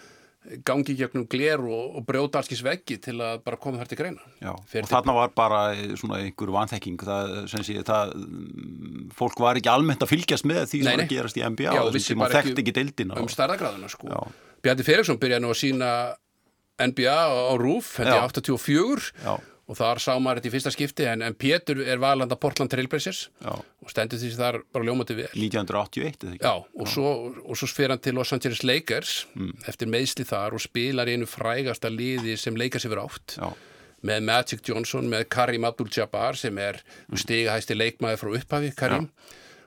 gangi gegnum gler og, og brjóta allskis veggi til að bara koma þar til greina já. Og þarna var bara eh, svona einhver vanþekking, það, sem sé, það, mm, fólk var ekki almennt að fylgjast með því sem var að gerast í NBA Já, tíma bara og þekkti ekki deildina. um starðagráðuna sko. Bjarni Felixson byrjaði nú að sína NBA á, RÚF, er 84 Já. Og þar sá maður þetta í fyrsta skipti en, en Pétur er valanda Portland Trailblazers Já. og stendur því þar bara ljómandi vel 1981, eða ekki? Já, og svo, og svo sfer hann til Los Angeles Lakers Mm. eftir meðsli þar og spilar einu frægasta liði sem Lakers hefur átt Já. með Magic Johnson, með Karim Abdul-Jabbar sem er stigahæsti leikmaður frá upphafi, Karim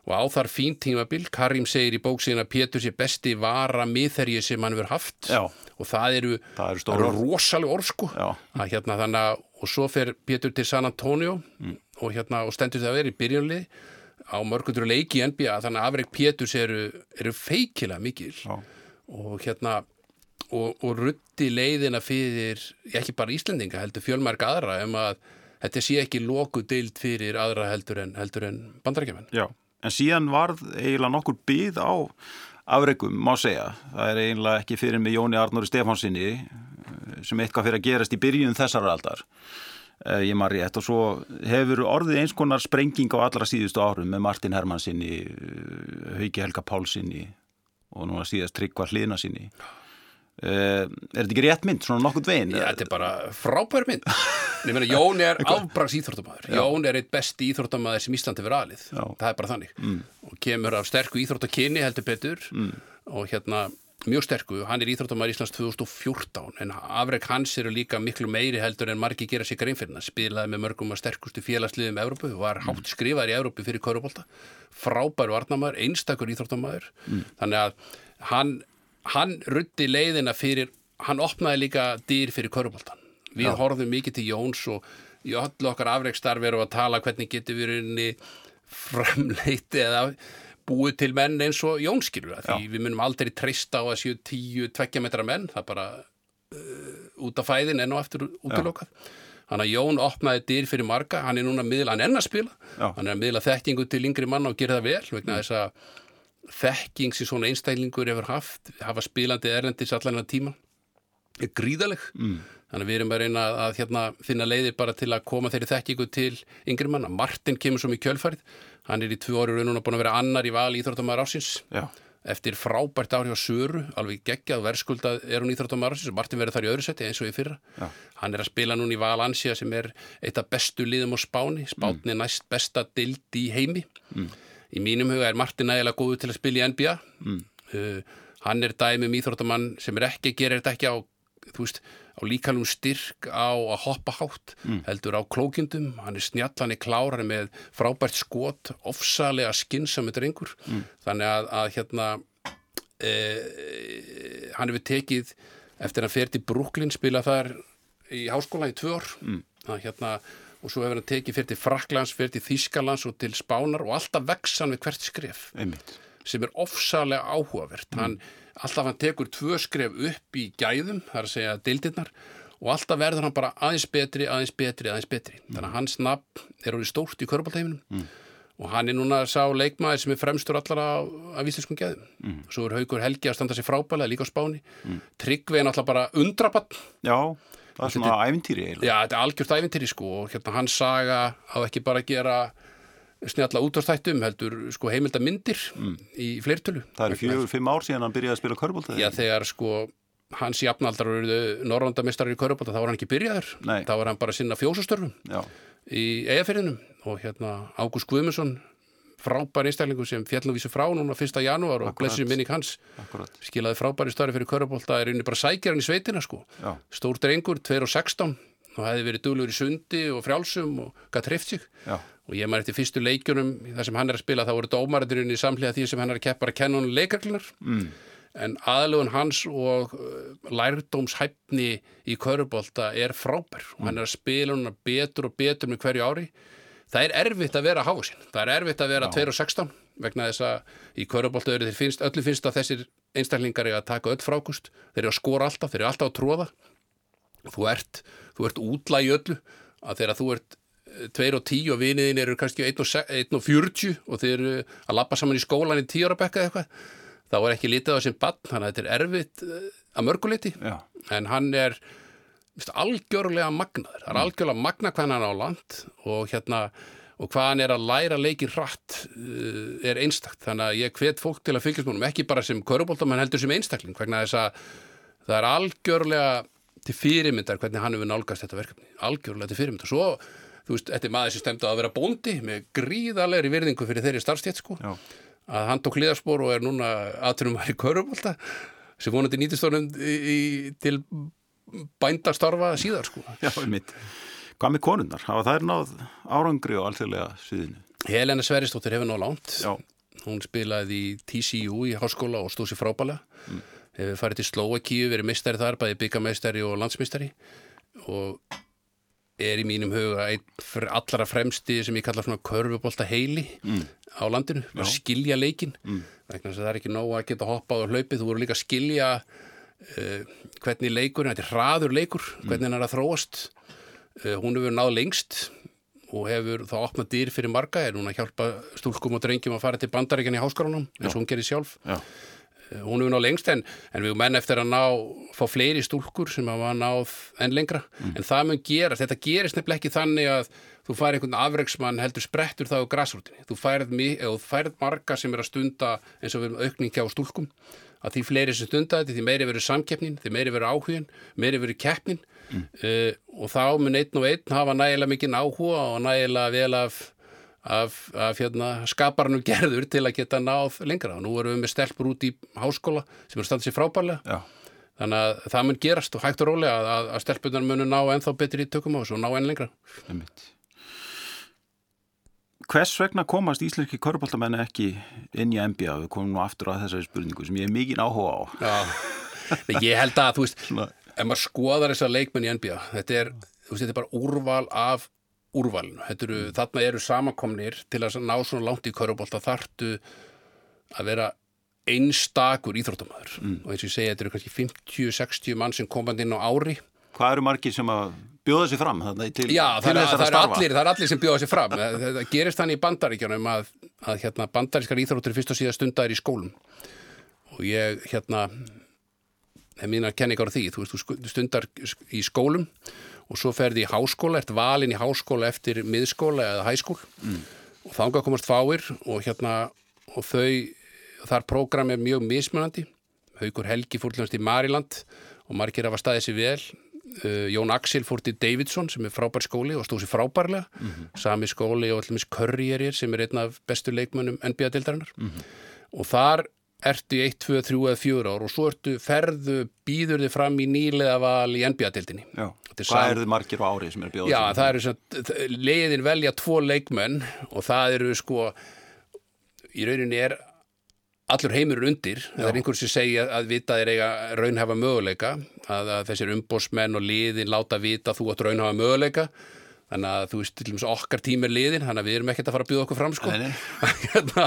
og á þar fín tímabil, Karim segir í bóksíðin að Pétur sé besti vara miðherji sem hann hefur haft Já. og það eru, Það eru orð. rosalega orð Já. að hérna þannig að og svo fer Pétur til San Antonio Mm. og hérna og stendur það að vera í byrjunlið á mörgundur leiki í NBA þannig að afreg Péturs eru, eru feikilega mikil Já. og hérna og, og rutti leiðina fyrir ekki bara Íslendinga heldur fjölmærk aðra um að þetta sé ekki loku deild fyrir aðra heldur en, en bandarækjumenn Já, en síðan varð eiginlega nokkur byð á afreikum, má segja. Það er eiginlega ekki fyrir með Jóni Arnóri Stefánsinni sem eitthvað fyrir að gerast í byrjun þessar aldar. Eh, Ég maður rétt og svo hefur orðið eins konar sprenging á allra síðustu árum með Martin Hermannsinni, Hauki Helga Pálsinni og núna síðast Tryggvar Hlina sinni. Er þetta ekki rétt mynd, svona nokkurt veginn? Já, þetta er bara frábær mynd. Ég meina, Jón er afbrags íþróttamæður Jón er eitt besti íþróttamæður sem Íslandi verið aðlið það er bara þannig. Mm. og kemur af sterku íþróttakyni heldur betur. Mm. og hérna mjög sterku, hann er íþróttamæður Íslands 2014 en afreg hans eru líka miklu meiri heldur en margi gera sig greinfirna, spilaði með mörgum að sterkustu félagsliðum Európu, var hátt mm. skrifaður í Európu fyrir Kaurubólta, frábær varnamæður, einstakur íþróttamæður mm. þannig að hann, rutti leiðina fyrir, hann opnaði líka dýr fyrir Kaurubóltan við Já. horfum mikið til Jóns og í öllu okkar afregstarfi erum að tala hvernig getur við rinni framleiti eða búið til menn eins og Jónskilur því við munum aldrei treysta á að séu 10-20 metra menn, það bara uh, út af fæðin enn og eftir útilokað. Þannig að Jón opnaði dyr fyrir marga, hann er núna miðla, hann enn að spila, Já. hann er að miðla þekkingu til yngri manna og gera það vel, vegna mm. þess að þekking sem svona einstælingur hefur haft, hafa spilandi erlendis allan að tíma, er gríðaleg. Mm. Þannig við erum að reyna að, hérna, finna leiðir bara til að koma þeirri þekkingu til yngri manna. Martin kemur svo mjög kjölfarið, hann er í tvö orður og núna búin að vera annar í val íþróttamæður ásins. Já. Eftir frábært áhrif á Söru, alveg geggjað verðskuldað er hún íþróttamæður ásins Martin verður þar í öðru seti eins og í fyrra. Já. Hann er að spila núna í val ansja sem er eitt af bestu liðum á Spáni. Spáni mm. er næst besta dild í heimi. Mm. Í mínum huga er Martin nægilega góðu til að spila í NBA. Mm. Uh, hann er dæmum íþróttamann sem er ekki, gerir þetta ekki á, veist, á líkalum styrk á að hoppa hátt mm. heldur á klókjundum, hann er snjall, hann er klár hann er með frábært skot ofsalega skinnsam með drengur mm. þannig að, að hérna e, hann hefur tekið eftir að hann fer til Brooklyn spila þar í háskóla í tvö ár mm. að, hérna, og svo hefur hann tekið fer til Fraklands, fer til Þískalands og til Spánar og alltaf vexan við hvert skref Einmitt. sem er ofsalega áhugavert mm. hann alltaf hann tekur tvö skref upp í gæðum, það er að segja deildirnar og alltaf verður hann bara aðeins betri, aðeins betri, aðeins betri. Mm. Þannig að hans nafn er orðið stórt í körbáltæminum mm. og hann er núna sá leikmaður sem er fremstur allar af íslenskum gæðum. Mm. Svo er Haugur Helgi að standa sér frábælega líka á spáni. Mm. Er náttúrulega bara undrabann. Já, það er svona ævintýri eiginlega. Já, þetta er algjört ævintýri sko og hérna hans saga á ekki bara að gera snjalla útvarstættum heldur sko heimildamindir mm. í fleirtölu. Það eru fjögur, fimm ár síðan hann byrjaði að spila körbólta. Já, þegar sko hans jafnaldrar eruðu norrandamistrar í körbólta þá var hann ekki byrjaður. Nei. Þá var hann bara sinna fjósastörfum Já. í eigafyrðinum og hérna Ágúst Guðmundsson frábær einstaklingu sem fjallnúvísu frá núna 1. janúar og blessið minning hans Akkurat. skilaði frábæri starfi fyrir körbólta er unni bara sækjarinn í sveitina sko. Já. Stór drengur, 2 og 16 og hefði verið duglur í sundi og frjálsum og gætt hreift sig Já og ég maður eftir fyrstu leikjunum þar sem hann er að spila þá voru dómarætturinn í samlega því sem hann er að keppa að kenna hann leikarklunar mm. en aðlugun hans og uh, lærdómshæfni í körubólta er frábær mm. og hann er að spila hann betur og betur með hverju ári það er erfitt að vera að hafa sín það er erfitt að vera 2.16 vegna þess að í þeir finnst öllu finnst að þessir einstaklingar er að taka öll frákust þeir eru að skora alltaf, þeir eru alltaf að tróða þú ert, þú ert útlægi öllu. Að þegar þú ert 2 og 10 og viniðin eru kannski 1 og 40 og þeir eru að lappa saman í skólan í 10 ára bekka eitthvað þá er ekki litið á sem bann þannig að þetta er erfitt eh, að mörguleiti en hann er algjörlega magnaður. Það er mm. algjörlega magna hvað hann er á land og hérna og hvað hann er að læra leikir hratt eh, er einstakt. Þannig að ég hvet fólk til að fylgjast múnum ekki bara sem körubólta menn heldur sem einstakling vegna þess að það er algjörlega til fyrirmyndar hvernig hann hefur nálgast þetta verkefni. Algjörlega til fyrirmyndar. Svo þú veist, þetta er maður sem stemdi að vera bóndi með gríðalegri virðingu fyrir þeirri starfstjétt sko, að hann tók liðarspor og er núna aðtunum að í körumvalda sem vonandi nýtistónum til bændastarfa síðar sko. Já, mitt. Hvað með konunnar? Hafa þær náð árangri og allþjóðlega sviðinu? Helena Sveristóttir hefur náð langt. Já. Hún spilaði í TCU í háskóla og stóð sér frábælega. Mm. Hefur farið til Slovakíu, verið mistari þar, bæði byggamestari og landsmistari og er í mínum huga einn allara fremsti sem ég kalla svona körfubólta heili mm. á landinu, skilja leikin mm. það er ekki nóg að geta hoppað og hlaupið, þú voru líka að skilja hvernig leikur þetta er hraður leikur, mm. hvernig hann er að þróast. Uh, hún hefur náð lengst og hefur þá opnað dýr fyrir marga, er hún að hjálpa stúlkum og drengjum að fara til bandaríkjan í háskólanum eins og hún gerir sjálf. Já. Hún hefur náð lengst en, en við menn eftir að ná fá fleiri stúlkur sem hafa náð enn lengra. Mm. en það mun gera, þetta gerist nefnileg ekki þannig að þú fær einhvern afreiksmann heldur sprettur það á græsrútinni þú færð marga sem er að stunda eins og við erum aukningi á stúlkum að því fleiri sem stunda þetta, því meiri verður samkeppnin því meiri verður áhugin, meiri verður keppnin mm. uh, og þá mun einn og einn hafa nægilega mikinn áhuga og nægilega vel af af, af hérna, skaparnum gerður til að geta náð lengra og nú erum við með stelpur út í háskóla sem eru standið sér frábærlega Já. þannig að það mun gerast og hægt og rólega að, að stelpunar munu ná ennþá betri í tökum á þessu og ná enn lengra Einmitt. Hvers vegna komast íslenski köruboltamenni ekki inn í NBA? Við komum nú aftur á þessari spurningu sem ég hef mikið áhuga á. Já, ég held að, þú veist, ef maður skoðar þessar leikmenn í NBA, þetta er, þú veist, þetta er bara úrval af úrvalinu. Eru, þarna eru samankomnir til að ná svona langt í körubólta þartu að vera einstakur íþróttamæður og eins og ég segi, þetta eru kannski 50-60 mann sem komand inn á ári hvað eru margir sem að bjóða sér fram til, Já, til það er, það, að er allir, það er allir sem bjóða sér fram. Það gerist þannig í bandaríkjunum að, að hérna, bandarískar íþróttir fyrst og síðan stundar í skólum. Og ég hérna hef mínar kenningar á því, þú veist, þú stundar í skólum og svo ferði í háskóla, ert valinn í háskóla eftir miðskóla eða hæskól mm. og þangað komast fáir og hérna og þau, þar prógram er mjög mismunandi. Haukur Helgi fór til hans í Mariland og margir hafa staðið sér vel uh, Jón Axel fór til Davidson sem er frábær skóli og stóð sér frábærlega. Sami skóli og allir Currier sem er einn af bestu leikmönnum NBA-dildarinnar og þar ertu í 1, 2, 3 eða 4 ár og svo ertu ferðu, býður þið fram í nýlega val í er Hvað sam- eru þið margir á ári sem er bjóða Já, það eru svona, leiðin velja tvo leikmenn og það eru sko í rauninni er allur heimurinn undir, það er einhver sem segja að vita þeir eiga raunhafa möguleika að, að þessir umbósmenn og liðin láta vita að þú átt raunhafa möguleika. Þannig að þú veist, til dæmis okkar tími er liðin þannig að við erum ekkert að fara að bjóða okkur fram sko. Hérna,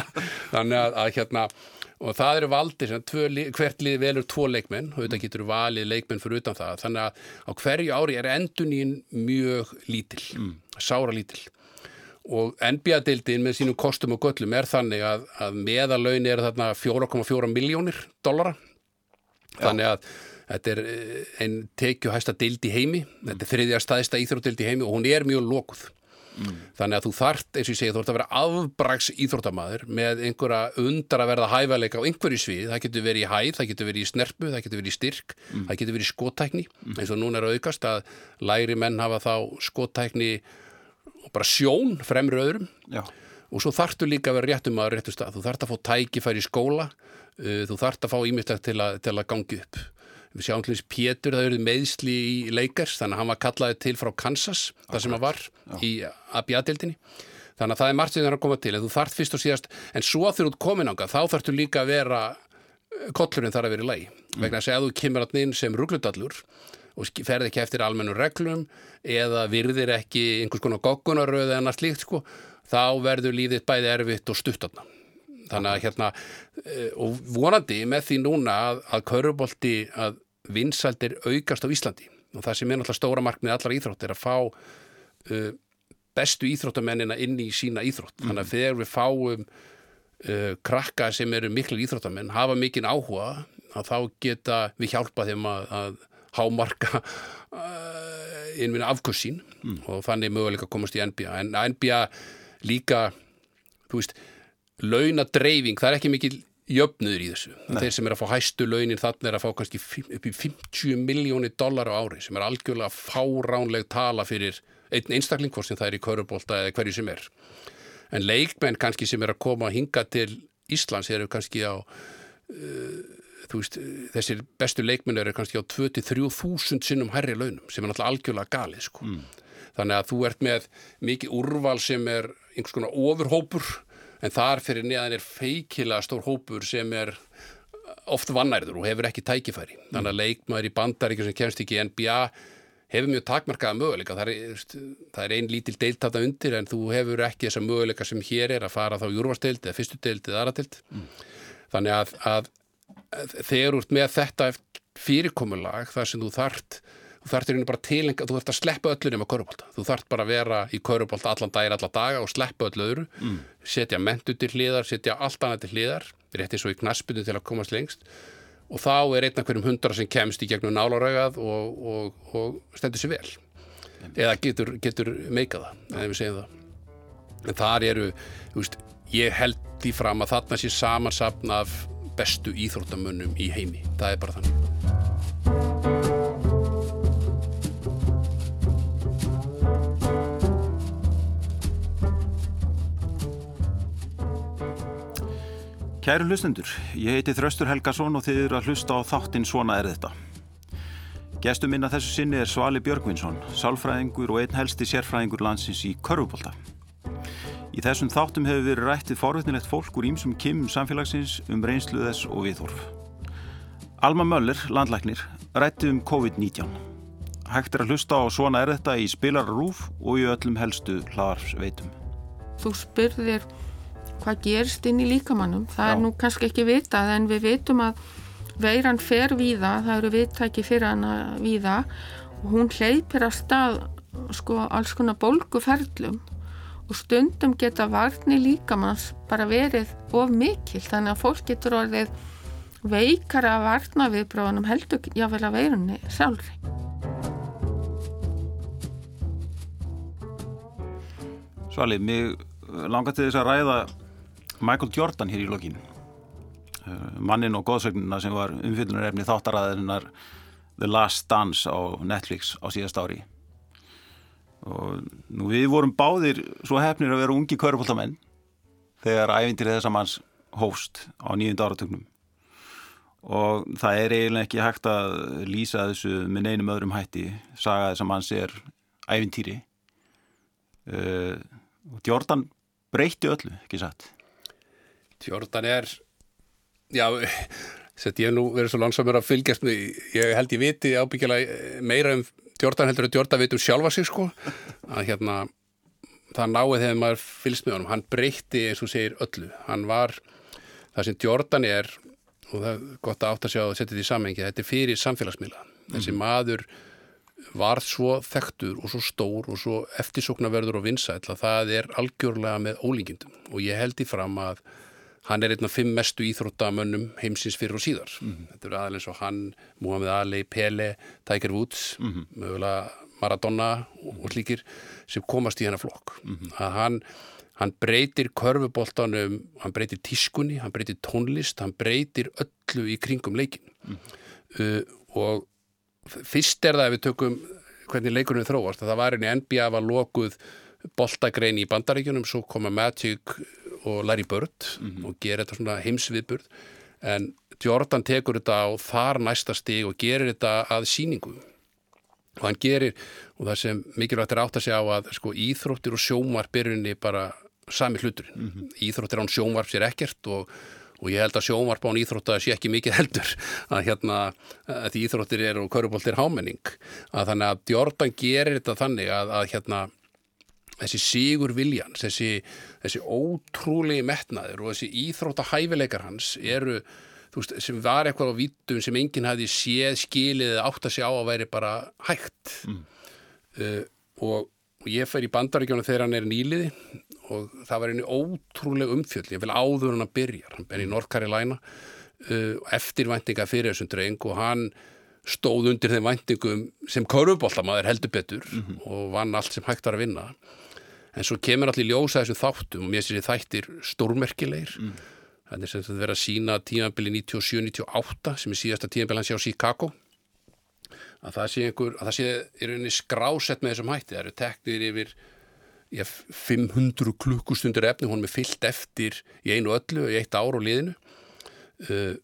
þannig að, að hérna og það eru lið- hvert lið velur tvo leikmenn og þetta getur valið leikmenn fyrir utan það. Þannig að á hverju ári er endunín mjög lítil, sára lítil og NBA-deildin með sínum kostum og göllum er þannig að, að meðalaun er þarna 4,4 miljónir dollara. Þannig að þetta er eh, ein tekjuhæsta deild í heimi. Þetta er þriðja staðista íþrótdeild í heimi og hún er mjög lokuð. Þannig að þú þart, eins og ég segi, þú þart að vera afbrags íþróttamaður með einhverja undar að verða hæfæleika á einhverju svið það getur verið í hæð, það getur verið í snerpu það getur verið í styrk, það getur verið í skótækni eins og núna er aukast að læri menn hafa þá skótækni og bara sjón fremri öðrum. Já. og svo þarftu líka að vera réttum að réttu stað. Þú þarft að fá tækifæri í skóla uh, þú þarft að fá ímyndslegt til, að- til að gangi upp. Við sjáum þess Pétur það eruð meðsli í leikars þannig að hann var kallaði til frá Kansas þar sem hann var í ABA-dildinni þannig að það er margt sem það er að koma til en þú þarft fyrst og síðast en svo þú ert komin ánga þá þarftu líka að vera kollurinn þarf að vera í lagi. Vegna að ef þú kemur að inn sem rugludallur og ferð ekki eftir almennum reglum eða virðir ekki einhvers konar goggunaröð eða annars slíkt sko, þá verður líðið bæði erfitt og stuttarna. Þannig að hérna, eh, og vonandi með því núna að, að körubolti að vinsældir aukast á Íslandi og það sem er náttúrulega stóra markmið allar íþrótt er að fá uh, bestu íþróttamennina inn í sína íþrótt. Þannig að þegar við fáum uh, krakka sem eru miklu íþróttamenn hafa mikinn áhuga að þá geta við hjálpa þeim að, að hámarka uh, innvinna afkvöss sín og þannig möguleika að komast í NBA en NBA líka þú veist, launadreifing það er ekki mikil jöfnuður í þessu. Þeir sem er að fá hæstu launin þannig er að fá kannski upp í 50 miljónir dólar á ári sem er algjörlega fáránleg tala fyrir einn einstakling hvort sem það er í körubólta eða hverju sem er. En leikmenn kannski sem er að koma að hinga til Íslands eru kannski á uh, veist, þessir bestu leikmenn eru kannski á 2-3 þúsund sinnum hærri launum sem er náttúrulega algjörlega galið sko. þannig að þú ert með mikið úrval sem er einhvers konar ofurhópur en þar fyrir neðan er feikilega stór hópur sem er oft vannærður og hefur ekki tækifæri. Þannig að leikmaður í bandaríkjum sem kemst ekki í NBA hefur mjög takmarkaða möguleika. Það er, það er ein lítil deilt þarna undir en þú hefur ekki þessa möguleika sem hér er að fara þá í úrvarsteild eða fyrstu deild eða aðradeild þannig að, að, að þegar ert með þetta fyrirkomulag þar sem þú þart þú þart er bara tilenga, þú þart að sleppa öllu nema körubólta, þú þart bara að vera í körubólta allan dagir, allan daga og sleppa öllu öðru. Mm. setja mentu til hliðar, setja allt annað til hliðar rétt eins og í knaspinu til að komast lengst. Og þá er einn af hverjum hundra sem kemst í gegnum nálarögað og, og, og stendur sér vel. Eða getur, getur meikað það ef við segjum það. En þar eru, þú veist, ég held því fram að þarna sé samansapn af bestu íþróttamönnum í heimi. Það er bara þannig. Kæru hlustendur, ég heiti Þraustur Helgason og þið eru að hlusta á þáttinn Svona er þetta. Gestur minna þessu sinni er Svali Björgvinsson, sálfræðingur og einn helsti sérfræðingur landsins í Körfubólta. Í þessum þáttum hefur verið rættið forvetnilegt fólk úr ímsum kimum samfélagsins um reynslu þess og viðhorf. Alma Möller, landlæknir, rætti um COVID-19. Hægt er að hlusta á Svona er þetta í spilararúf og í öllum helstu hlaðarsveitum. Þú spurðir hvað gerst inn í líkamannum. Það Já. er nú kannski ekki vitað en við vitum að veiran fer víða, það eru viðtæki fyrir hana víða og hún hleypir að stað sko alls konar bólguferlum og stundum geta varni líkamanns bara verið of mikil þannig að fólk getur orðið veikara að varna við bróðanum heldur jáfnvel að veirunni sjálfri. Svali, mig langar til þess að ræða Michael Jordan hér í lokin uh, mannin og góðsögnuna sem var umfyllunarefni þáttaræðinar The Last Dance á Netflix á síðast ári og nú við vorum báðir svo hefnir að vera ungi körpultamenn þegar ævindir þessa manns hóst á nýjund áratögnum og það er eiginlega ekki hægt að lýsa þessu með neinum öðrum hætti. Saga þess að manns er ævintýri. Uh, og Jordan breytti öllu, ekki satt? Jordan er já, sett ég nú verið svo langsamur að fylgjast með, ég held ég viti ábyggilega meira um Jordan heldur að Jordan veit um sjálfa sig sko. Að hérna það náið þegar maður fylgst með honum, hann breytti eins og segir öllu, hann var það sem Jordan er og það er gott að átt að sjá að setja þetta í samhengi þetta er fyrir samfélagsmiðla. Þessi mm. maður var svo þektur og svo stór og svo eftirsoknaverður og vinsæl að það er algjörlega með ólíkindum. Og ég held í fram að hann er einn af fimm mestu íþróttamönnum heimsins fyrir og síðar. Mm -hmm. Þetta eru aðeins og hann, Muhammed Ali, Pele, Tiger Woods, mm -hmm. mögulega Maradona og slíkir sem komast í hennar flokk. Mm -hmm. Að hann, hann breytir körfuboltanum, hann breytir tískunni, hann breytir tónlist, hann breytir öllu í kringum leikin. Uh, og fyrst er það að við tökum hvernig leikunum þróast, að það var einni NBA var lokuð boltagrein í bandaríkjunum, svo koma Magic og Larry Bird mm -hmm. og gera þetta svona heimsviðburð. En Jordan tekur þetta á þar næsta stig og gerir þetta að síningu og hann gerir og það sem mikilvægt er átt að segja á að sko íþróttir og sjómarp er unni bara sami hluturinn. Mm -hmm. íþróttir án sjómarp sér ekkert og og ég held að sjómarp án íþrótta sé ekki mikið heldur. Að hérna að íþróttir er og köruboltir hámenning. Að þannig að Jordan gerir þetta þannig að, að hérna þessi sígur viljans, þessi, þessi ótrúlegi metnaður og þessi íþróttahæfileikar hans eru, þú veist, sem var eitthvað á vítum sem enginn hafi séð, skilið eða átt að sé á að væri bara hægt mm. uh, og, og ég fær í bandaríkjónu þegar hann er nýliði og það var einu ótrúlega umfjöld ég vil áður hann að byrja, hann er í Norrkari læna uh, eftirvæntinga fyrir þessum dreng og hann stóð undir þeim væntingum sem korfbóltamaður heldur betur mm -hmm. og vann allt sem hægt var að vinna en svo kemur allir ljósa þessum þáttum og mér sé þættir stórmerkilegir. Mm. það er sem þetta verið að sína tímabili 97-98 sem er síðasta tímabili hans hjá Chicago. Að það sé einhver, að það sé er einni skrásett með þessum hætti, það eru teknir yfir já, 500 klukkustundur efni, hún er fyllt eftir í einu öllu, í eitt ár og liðinu. Uh,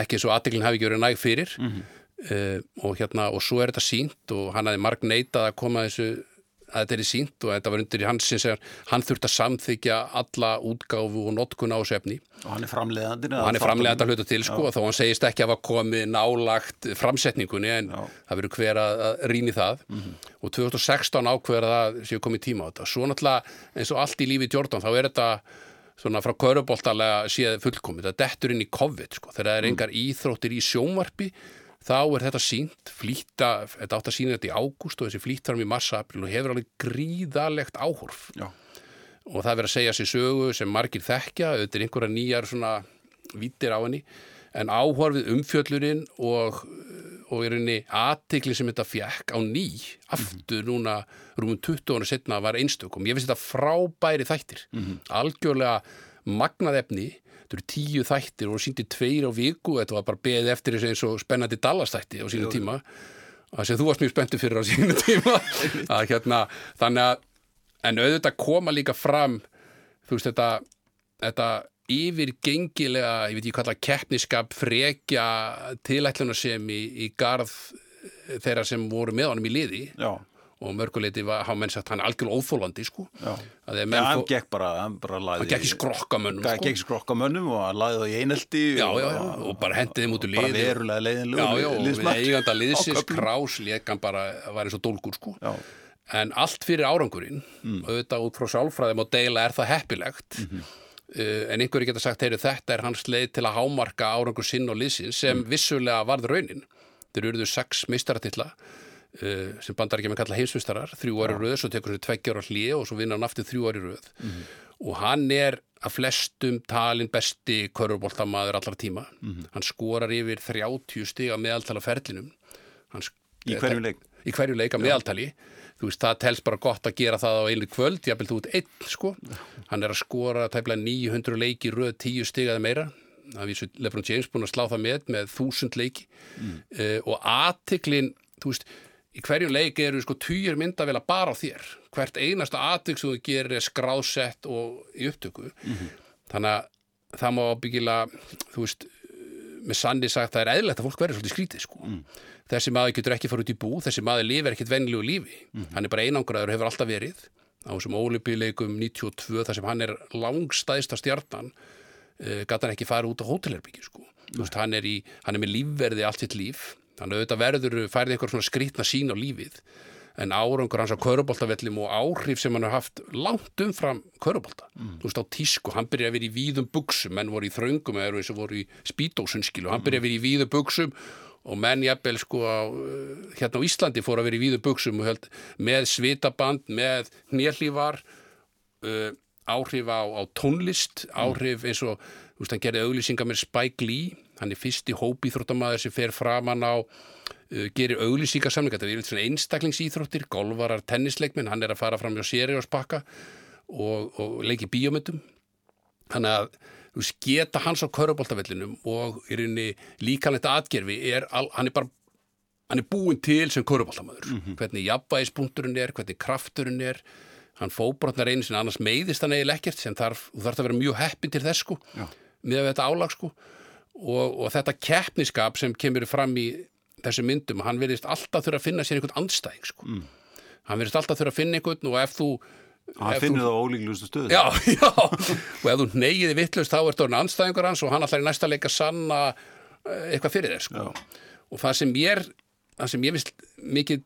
ekki eins og aðdeglinn hafi ekki verið næg fyrir. Mm -hmm. uh, og hérna, og svo er þetta sínt og hann hafi marg neitað að koma þessu að þetta er sínt og þetta var undir í hans sem hann þurft að samþykja alla útgáfu og notkun á sefni og hann er framleiðandi og hann er framleiðandi að hluta til sko þó hann segist ekki að hafa komið nálagt framsetningunni en Já. það verður hver að rýni það mm -hmm. og 2016 ákveður það séu komið tíma á þetta svo náttúrulega eins og allt í lífi Jordan þá er þetta svona frá köruboltalega séð fullkomið, það dettur inn í COVID sko þegar það er mm. engar íþróttir í sjónvarpi þá er þetta sínt, flýta, þetta átt að sína þetta í ágúst og þessi flýtt fram í massa-april og hefur alveg gríðalegt áhorf Já. og það verður að segja sér sögu sem margir þekkja, auðvitað er einhverja nýjar svona vítir á henni en áhorfið umfjöllurinn og, og er henni aðtikli sem þetta fjekk á ný aftur núna rúmum 20 ára setna var einstökum, ég finnst þetta frábæri þættir, mm -hmm. algjörlega magnað efni þetta eru tíu þættir og síndi tveir á viku þetta var bara beðið eftir þessu eins og spennandi dallastætti á sínu tíma. Það sem þú varst mjög spenntið fyrir á sínu tíma. Að hérna þannig að en auðvitað koma líka fram þú veist þetta, þetta yfirgengilega, ég veit ekki hvað keppniskap, frekja tilætlunarsemi í, í garð þeirra sem voru með honum í liði. Já, og mörguleiti hafa menn sagt hann er algjörlega óþólandi sko. já. menn hann gekk bara, hann bara hann gekk í skrokkamönnum Gekk sko. í skrokkamönnum og hann lagði það í einelti já, og, já, já, og bara hendið þeim út úr bara verulega leiðinlegur já, já, og eiganda liðsins lék hann bara, var eins og dólgur sko. Já, en allt fyrir árangurinn Mm. auðvitað út frá sjálfræðum og deila er það heppilegt Mhm. uh, en einhverju geta sagt, heyru, þetta er hans leið til að hámarka árangur sinn og liðsins sem Mm. vissulega varð raunin þeir eruðu sex meistaratilla uh, sem bandar ekki með kalla heimsmeistarar þrjú ári röð, svo tekur þessu tveggjar á hlið og svo vinnar hann aftur þrjú ári röð. Mhm. og hann er að flestum talin besti körfuboltamaður allar tíma. Mhm. hann skorar yfir 30 stig að meðaltala ferlinum. Hann, sk- í hverju leik? Í hverju leik að meðaltali. Þú veist, það telst bara gott að gera það á einu kvöld, jafnvel þú ert einn, sko. Hann er að skora tæplega 900 leiki röð 10 stigaði meira. Það vísu Lebron James búin að slá það með með 1000 leiki. Mm. og aðtiklin, þú veist í hverju leik eru sko týjur myndavél bara á þér, hvert einasta aðtik sem þú gerir er skrásett og í upptöku. Þannig að það má byggilega, þú veist með sanni sagt það er eðlilegt að fólk verður svolítið skrítið sko. þessi maður getur ekki fara út í bú þessi maður lifir ekkit venlíu lífi. Hann er bara einangraður og hefur alltaf verið á þessum ólipileikum 92 þar sem hann er langstæðsta stjarnan uh, gæti hann ekki fara út á hótelherbyggi sko. Veist, hann, er í, hann er með lífverði allt sitt líf þannig að auðvitað verður færði eitthvað svona skrítna sín á lífið en árangur hans á köruboltavellum og áhrif sem hann har haft langt umfram körubolta, þú veist á tísku hann byrjaði að vera í víðum buksum, menn voru í þröngum eða eins og voru í spítósunskilu hann byrjaði að vera í víðum buksum og menn jafnvel sko á, uh, hérna á Íslandi fóru að vera í víðum buksum held, með svitaband, með hnélífar uh, áhrif á, á tónlist áhrif eins og, veist, hann gerði auglýsingar með Spike Lee, hann er fyrsti hópíþróttamaður sem fer framan á uh, gerir auglýsingarsamling þetta er yfir svona einstaklingsíþróttir, golvarar tennisleikminn, hann er að fara fram hjá Sérióspakka og, og leiki bíómyndum. Þannig að þú veist, geta hans á köruboltavellinum og í rauninni líkanlegt atgerfi er, al- hann er bara hann er búinn til sem köruboltamöður hvernig jafnvægispunkturinn er, hvernig krafturinn er. Hann fóbrotnar einu sinni annars meiðist hann eiginlega ekkert sem þarf, þú þarf að vera mjög heppin til þess sko, Já. Með þetta álag sko. Og, og þetta keppniskap sem kemur fram í þessu myndum, hann verðist alltaf þurfa að finna sér einhvern andstæðing sko. Mm. hann verðist alltaf þurfa að finna einhvern og ef þú hann þú- það á ólíklustu stöðu Já, já, og ef þú neygiði vittlust þá ertu orðin anstæðingur hans og hann ætlar í næsta leik að sanna eh, eitthvað fyrir þér sko. og það sem ég það sem ég vist mikill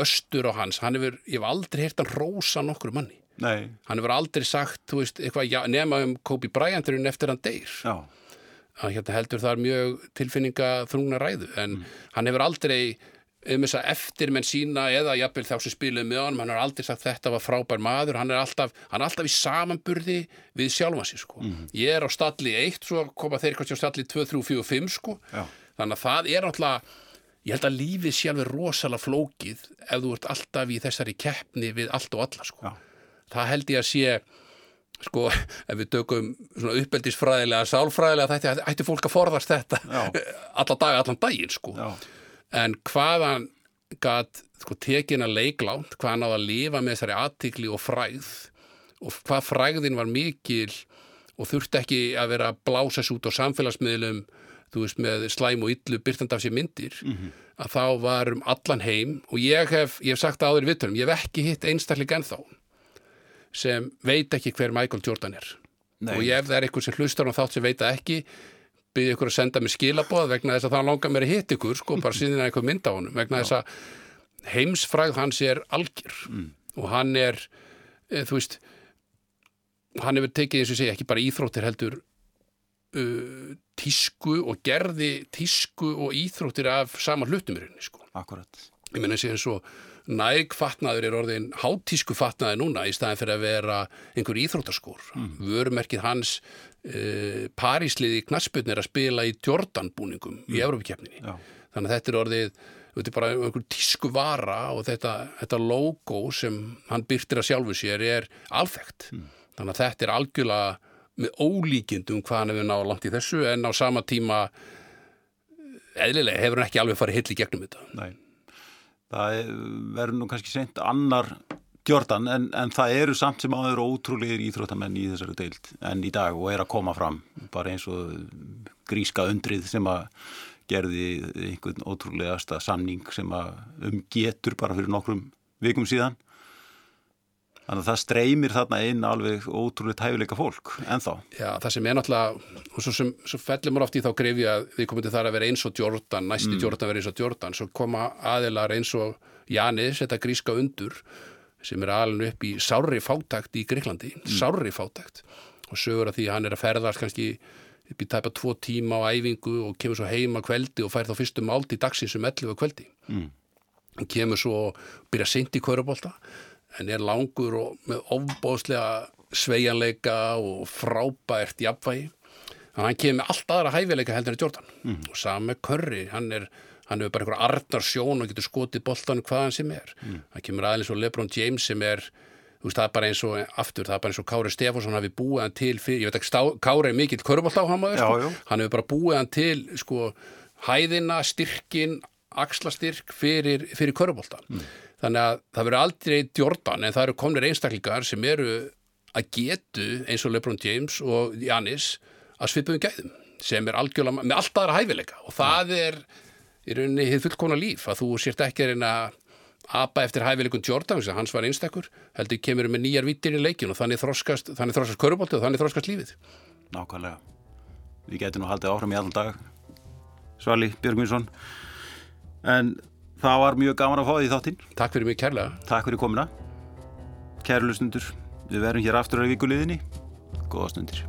löstur á hans, hann hefur, ég hef aldrei heyrt hann rósa nokkru manni, Nei, hann hefur aldrei sagt, þú veist, eitthvað já, nema um Kobe Bryant-urinn eftir hann deyr já, hann hérna heldur það mjög tilfinninga þrungna ræðu, en hann hefur aldrei um þess að eftir menn sína eða jafnvel þá sem spiluðu með honum, hann har aldrei sagt þetta var frábær maður, hann er alltaf, hann er alltaf í samanburði við sjálfan sig sko. ég er á stalli 1, svo koma þeir kannski á stalli 2, 3, 4, 5 sko. Já. þannig að það er náttúrulega ég held að lífið sjálf er rosalega flókið ef þú ert alltaf í þessari keppni við allt og alla sko. Já. Það held ég að sé sko, ef við tökum svona uppeldisfræðilega, sálfræðilega þetta, ætti fólk að forðast þetta alla daga, allan daginn sko. Já, en hvaðan gat sko, tekin að leiklánt, hvað hann áða að lifa með þessari aðtikli og fræð og hvað fræðin var mikil og þurfti ekki að vera að blása sig út á samfélagsmiðlum þú veist, með slæm og illu byrtand af sér myndir, að þá var um allan heim og ég hef, ég hef sagt það áður í vittunum, ég hef ekki hitt einstaklega ennþá sem veit ekki hver Michael Jordan er. Nei. og ef það er eitthvað sem hlustar á þátt sem veit það ekki byrði ykkur að senda mér skilaboð vegna þess að það langar mér að hitta ykkur sko, bara síðan eitthvað mynd á honum vegna þess að heimsfræð hans er algjör. Og hann er e, þú veist hann hefur tekið eins og segja ekki bara íþróttir heldur uh, tísku og gerði tísku og íþróttir af sama hlutum í rauninni sko. Akkurat ég menna eins og nægfatnaður er orðin hátísku fatnaði núna í staðin fyrir að vera einhver íþróttaskór. Vörumerkið hans uh, Parísliði knassbyrn er að spila í Jordan búningum í Evrópikeppninni Já. þannig að þetta er orðið þetta er bara einhver tísku vara og þetta, þetta logo sem hann byrtir að sjálfu sér er alþekkt. Þannig að þetta er algjörlega með ólíkindum hvað hann hefur náð langt í þessu en á sama tíma eðlilega hefur hann ekki alveg farið hill í gegnum þetta. Nei. Það er- verður nú kannski seint annar Jordan, en, en það eru samt sem áður ótrúlegir íþróttamenn í þessari deild en í dag og er að koma fram. Bara eins og gríska undrið sem að gerði einhvern ótrúlegasta samning sem að um getur bara fyrir nokkrum vikum síðan Þannig að það streymir þarna inn alveg ótrúlega tæfileika fólk, ennþá. Já, það sem er náttúrulega, og svo, sem, svo fellur mér oft í þá grefi að við komum til þar að vera eins og Jordan, næsti mm. Jordan vera eins og Jordan, svo koma aðilar eins og Janis, þetta gríska undur, sem er alveg upp í sári fátakt í Greiklandi, mm. sári fátakt, og sögur að því hann er að ferðast kannski upp í tæpa tvo tíma á æfingu og kemur svo heima kveldi og fær þá fyrstum áld í dagsins um 11 kveldi. Mm. Hann kemur svo, byrja seint í kvörubólta en er langur og með ofbóðslega sveianleika og frábært jafnvægi þannig að hann kemur með allt aðra hæfileika heldur en Jordan mm. og sami Curry, hann er hann hefur bara einhver artar sjón og getur skotið boltan hvaðan sem er mm. hann kemur aðeins og Lebron James sem er veist, það er bara eins og aftur, það er bara eins og Kári Stefánsson hafi búið hann til fyrir, ég veit ekki, Kári er mikill köruboltáhamaður, sko. hann hefur bara búið hann til sko hæðina, styrkin, axlastyrk fyrir, fyrir köruboltan mm þannig að það verður aldrei djordan en það eru komnir einstaklingar sem eru að getu eins og Lebron James og Janis að svipuðum gæðum sem er algjörlega með allt aðra hæfileika. Og það er í rauninni hitt fullkona líf að þú sért ekki að reyna apa eftir hæfileikun Jordan hans var einstakkur, heldur kemur með nýjar vittir í leikin og þannig þroskast þannig þroskast körubóltu og þannig þroskast lífið. Nákvæmlega. Við getum nú haldið áfram í allan dag Svali Björgvinsson. En Það var mjög gaman að fá því þáttinn. Takk fyrir mig kærlega. Takk fyrir komina. Kæru lustundur, við verum hér aftur á vikuleginni. Góða stundir.